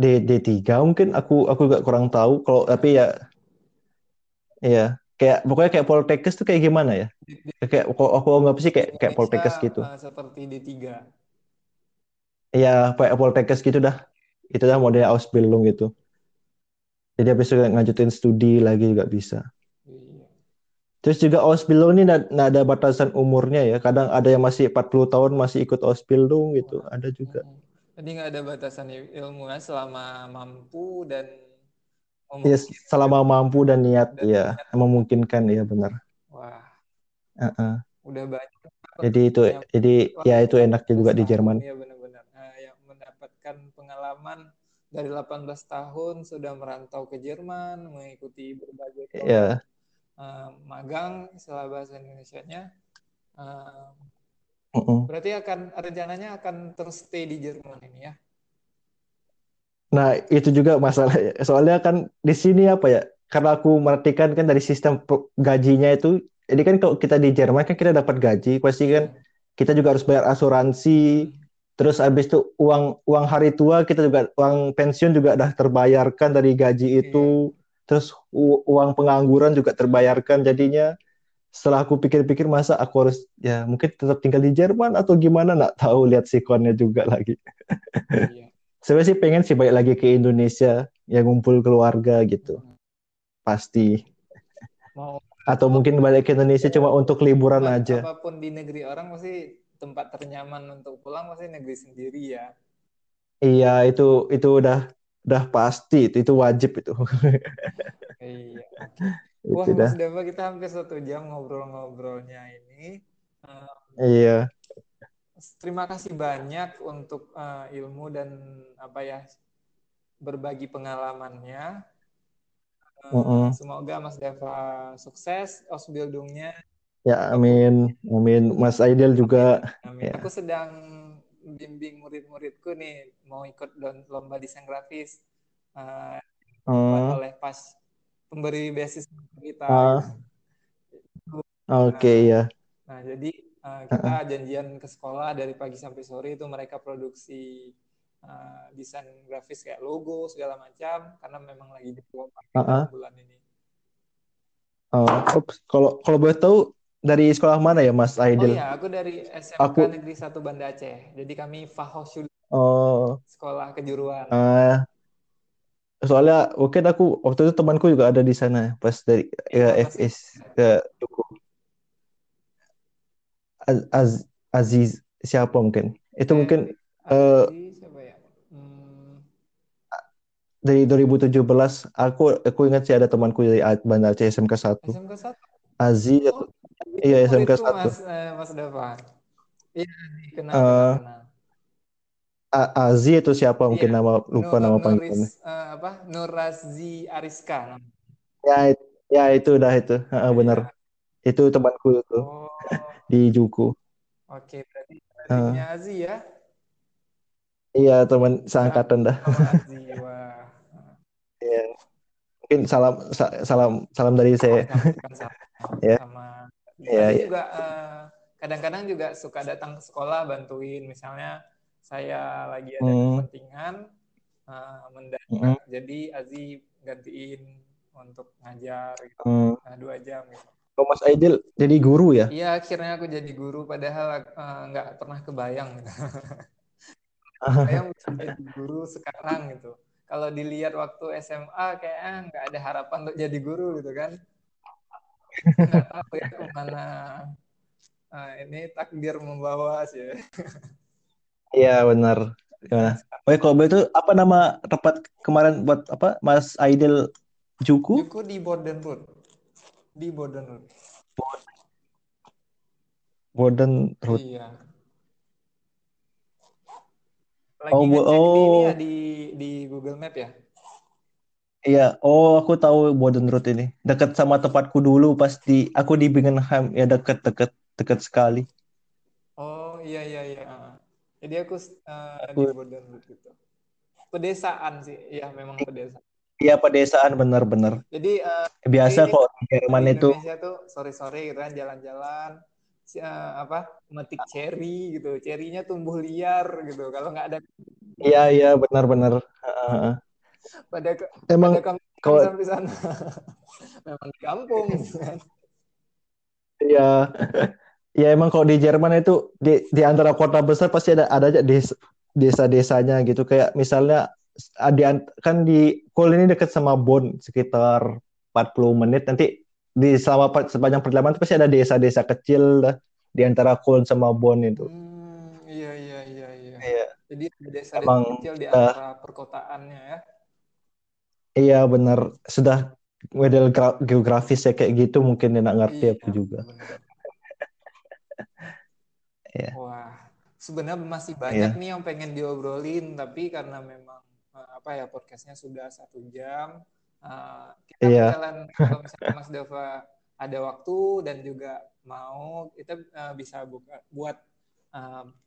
D, D3 mungkin aku aku juga kurang tahu kalau tapi ya Iya, kayak pokoknya kayak Poltekkes tuh kayak gimana ya? Kayak aku, aku anggap sih kayak kayak Poltekkes gitu. seperti D3. ya kayak Poltekkes gitu dah. Itu dah model Ausbildung gitu. Jadi habis itu ngajutin studi lagi juga bisa. Iya. Terus juga Ausbildung ini nggak nggak ada batasan umurnya ya. Kadang ada yang masih 40 tahun masih ikut Ausbildung gitu. Ada juga. Mm. Jadi nggak ada batasan il- ilmunya selama mampu dan Ya, memungkinkan. selama mampu dan niat Dan ya memungkinkan ya benar. Wah, Heeh. udah banyak Jadi itu yang jadi ya itu enaknya juga di 18 Jerman. tahun, ya benar-benar Nah, yang mendapatkan pengalaman dari 18 tahun sudah merantau ke Jerman mengikuti berbagai program Ya, eh, magang istilah bahasa Indonesianya Eh, mm-mm. berarti akan rencananya akan terus stay di Jerman ini ya Nah, itu juga masalahnya. Soalnya kan di sini apa ya? Karena aku merhatikan kan dari sistem gajinya itu, jadi kan kalau kita di Jerman kan kita dapat gaji, pasti kan Iya. kita juga harus bayar asuransi. Hmm. Terus habis itu uang uang hari tua kita juga uang pensiun juga udah terbayarkan dari gaji itu. Terus uang pengangguran juga terbayarkan. Jadinya setelah aku pikir-pikir masa aku harus ya mungkin tetap tinggal di Jerman atau gimana nggak tahu lihat sikonnya juga lagi. Iya. [LAUGHS] Sebenarnya sih pengen sih balik lagi ke Indonesia ya ngumpul keluarga gitu pasti. mau Atau mungkin balik ke Indonesia cuma untuk liburan Tempat aja. apa pun di negeri orang pasti tempat ternyaman untuk pulang pasti negeri sendiri ya. Iya itu itu udah udah pasti itu itu wajib itu. Iya. [LAUGHS] Wah, Itu. Mas Dava kita hampir satu jam ngobrol-ngobrolnya ini. Eh, Iya. terima kasih banyak untuk eh, ilmu dan apa ya berbagi pengalamannya. Eh, Mm-mm. semoga Mas Dava sukses Osbildungnya. Ya amin amin. Mas Aidil juga Amin. ya. Aku sedang bimbing murid-muridku nih mau ikut lomba desain grafis dibuat Hmm, oleh pas pemberi beasiswa kita. ah, Oke ya. Nah, jadi eh, kita janjian ke sekolah dari pagi sampai sore itu mereka produksi eh, desain grafis kayak logo segala macam karena memang lagi Ah, ah. bulan ini. Oh. Kalau kalau boleh tahu dari sekolah mana ya Mas Oh Aidil? iya, aku dari SMK Aku Negeri 1 Banda Aceh. Jadi kami Fahosul oh sekolah kejuruan. ah soalnya mungkin aku waktu itu temanku juga ada di sana pas dari Iya, ya, pasti FS ke Tuku. Az, Az- Aziz siapa mungkin? Itu mungkin eh, Aziz siapa ya? Hmm, dari 2017 aku aku ingat sih ada temanku dari A- Banda Aceh SMK 1. SMK 1. Aziz Oh, iya SMK muridku 1. Mas eh, Mas Dava. Iya, kenal Eh, kenal kenal. A- Azi itu siapa Iya, mungkin nama lupa Nur, nama panggilannya. eh, apa? Nurazi Ariska. Ya it- ya itu udah itu. Heeh, Iya. bener. Itu temanku itu Oh, di Juku. oke berarti Heeh. adiknya Azi ya. Iya teman seangkatan dah. sama Azi. [LAUGHS] Wah. Iya. Mungkin salam sa- salam salam dari saya. Salam [LAUGHS] Ya. sama. Iya iya. juga eh, kadang-kadang juga suka datang ke sekolah bantuin misalnya saya lagi ada Hmm. kepentingan eh, mendadak Mm-mm. jadi Azi gantiin untuk ngajar gitu. Hmm. Nah, dua jam gitu. Oh, Mas Aidil jadi guru ya? Iya akhirnya aku jadi guru padahal eh, nggak pernah kebayang gitu. [LAUGHS] Kebayang bisa jadi guru sekarang gitu. Kalau dilihat waktu SMA kayaknya nggak ada harapan untuk jadi guru gitu kan. Nggak tahu ya ke mana eh, ini takdir membawa sih. [LAUGHS] Iya benar. Gimana? Oh, ya, kalau begitu apa nama tempat kemarin buat apa Mas Aidil Juku? Juku di Borden Road. Di Borden Road. Borden Road. Iya. Lagi Oh, di ini oh, ya di di Google Map ya. iya. Oh, aku tahu Borden Road ini. Dekat sama tempatku dulu pas di aku di Bingenham ya dekat-dekat dekat sekali. Oh iya iya iya. Jadi aku eh, di Aku Borden Road gitu. Pedesaan sih, iya memang pedesaan. iya pedesaan benar-benar. Jadi eh, Biasa ini kok di di Jerman itu Indonesia tuh sore-sore gitu kan jalan-jalan eh, apa metik cherry gitu. Cherrynya tumbuh liar gitu. Kalau nggak ada iya iya benar-benar. Heeh. pada ke- Emang pada kalau sampai sana [LAUGHS] memang di kampung gitu kan. iya Ya emang kalau di Jerman itu di di antara kota besar pasti ada ada aja desa desa-desanya gitu kayak misalnya di kan di Kol ini dekat sama Bon sekitar 40 menit nanti di selama sepanjang perjalanan pasti ada desa-desa kecil lah di antara Kol sama Bon itu. Hmm, iya iya iya iya. Iya. Jadi ada desa-desa kecil di antara uh, perkotaannya ya. Iya benar sudah model geografis ya kayak gitu mungkin enak ngerti iya, aku juga. Ya. Wah, sebenarnya masih banyak yeah. nih yang pengen diobrolin, tapi karena memang eh, apa ya podcastnya sudah satu jam, uh, kita yeah. jalan kalau misalnya Mas Dava ada waktu dan juga mau, kita uh, bisa buka buat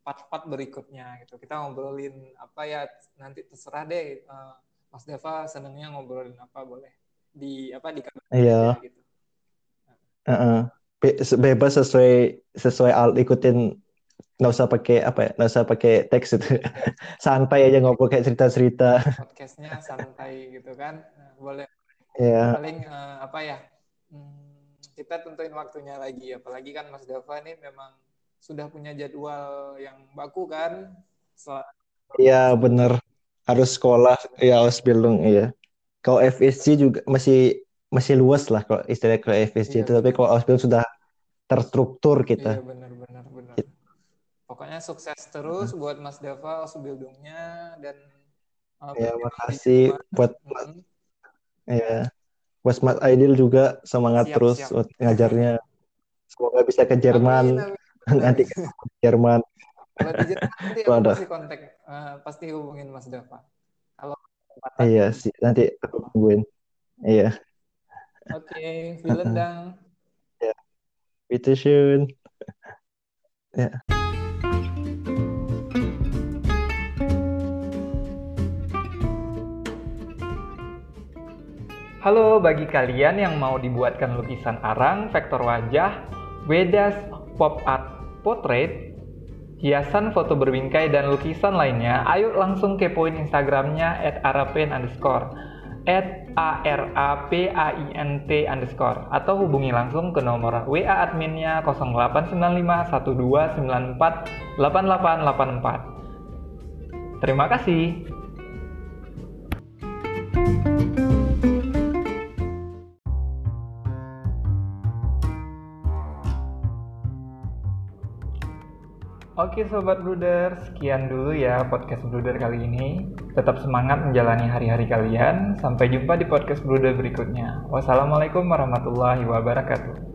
part-part uh, berikutnya gitu. Kita ngobrolin apa ya nanti terserah deh. Uh, Mas Dava senangnya ngobrolin apa boleh di apa di kamar iya. gitu. Uh -uh. Be bebas sesuai sesuai al ikutin nggak usah pakai apa ya nggak usah pakai teks itu. [LAUGHS] Santai aja ngobrol kayak cerita cerita podcastnya santai gitu kan? Nah, boleh. Yeah. paling uh, apa ya hmm, kita tentuin waktunya lagi. Apalagi kan Mas Dava ini memang sudah punya jadwal yang baku kan? Iya bener. Harus sekolah. Ya Ausbildung iya. Kalau FSC juga masih masih luas lah kalau istilah kalau FSC iya, itu. Tapi kalau Ausbildung sudah terstruktur kita. Iya. Pokoknya sukses terus hmm. buat Mas Dava Ausbildungnya dan uh, ya makasih buat Mas hmm. ya buat Mas Aidil juga semangat siap, terus siap. buat ngajarnya semoga bisa ke Jerman amin, amin. nanti ke Jerman kalau di Jerman nanti aku pasti kontak, uh, pasti hubungin Mas Dava. Kalau Iya sih, nanti aku tungguin. Iya. Oke, okay, vielen Dank. Ya. Bitte schön. Halo bagi kalian yang mau dibuatkan lukisan arang, vektor wajah, Wedas Pop Art Portrait hiasan foto berbingkai dan lukisan lainnya, ayo langsung kepoin Instagramnya at arapain underscore at a r a p a i n t underscore atau hubungi langsung ke nomor WA adminnya 089512948884. Terima kasih. Oke Sobat Bruder, sekian dulu ya podcast Bruder kali ini. Tetap semangat menjalani hari-hari kalian. Sampai jumpa di podcast Bruder berikutnya. Wassalamualaikum warahmatullahi wabarakatuh.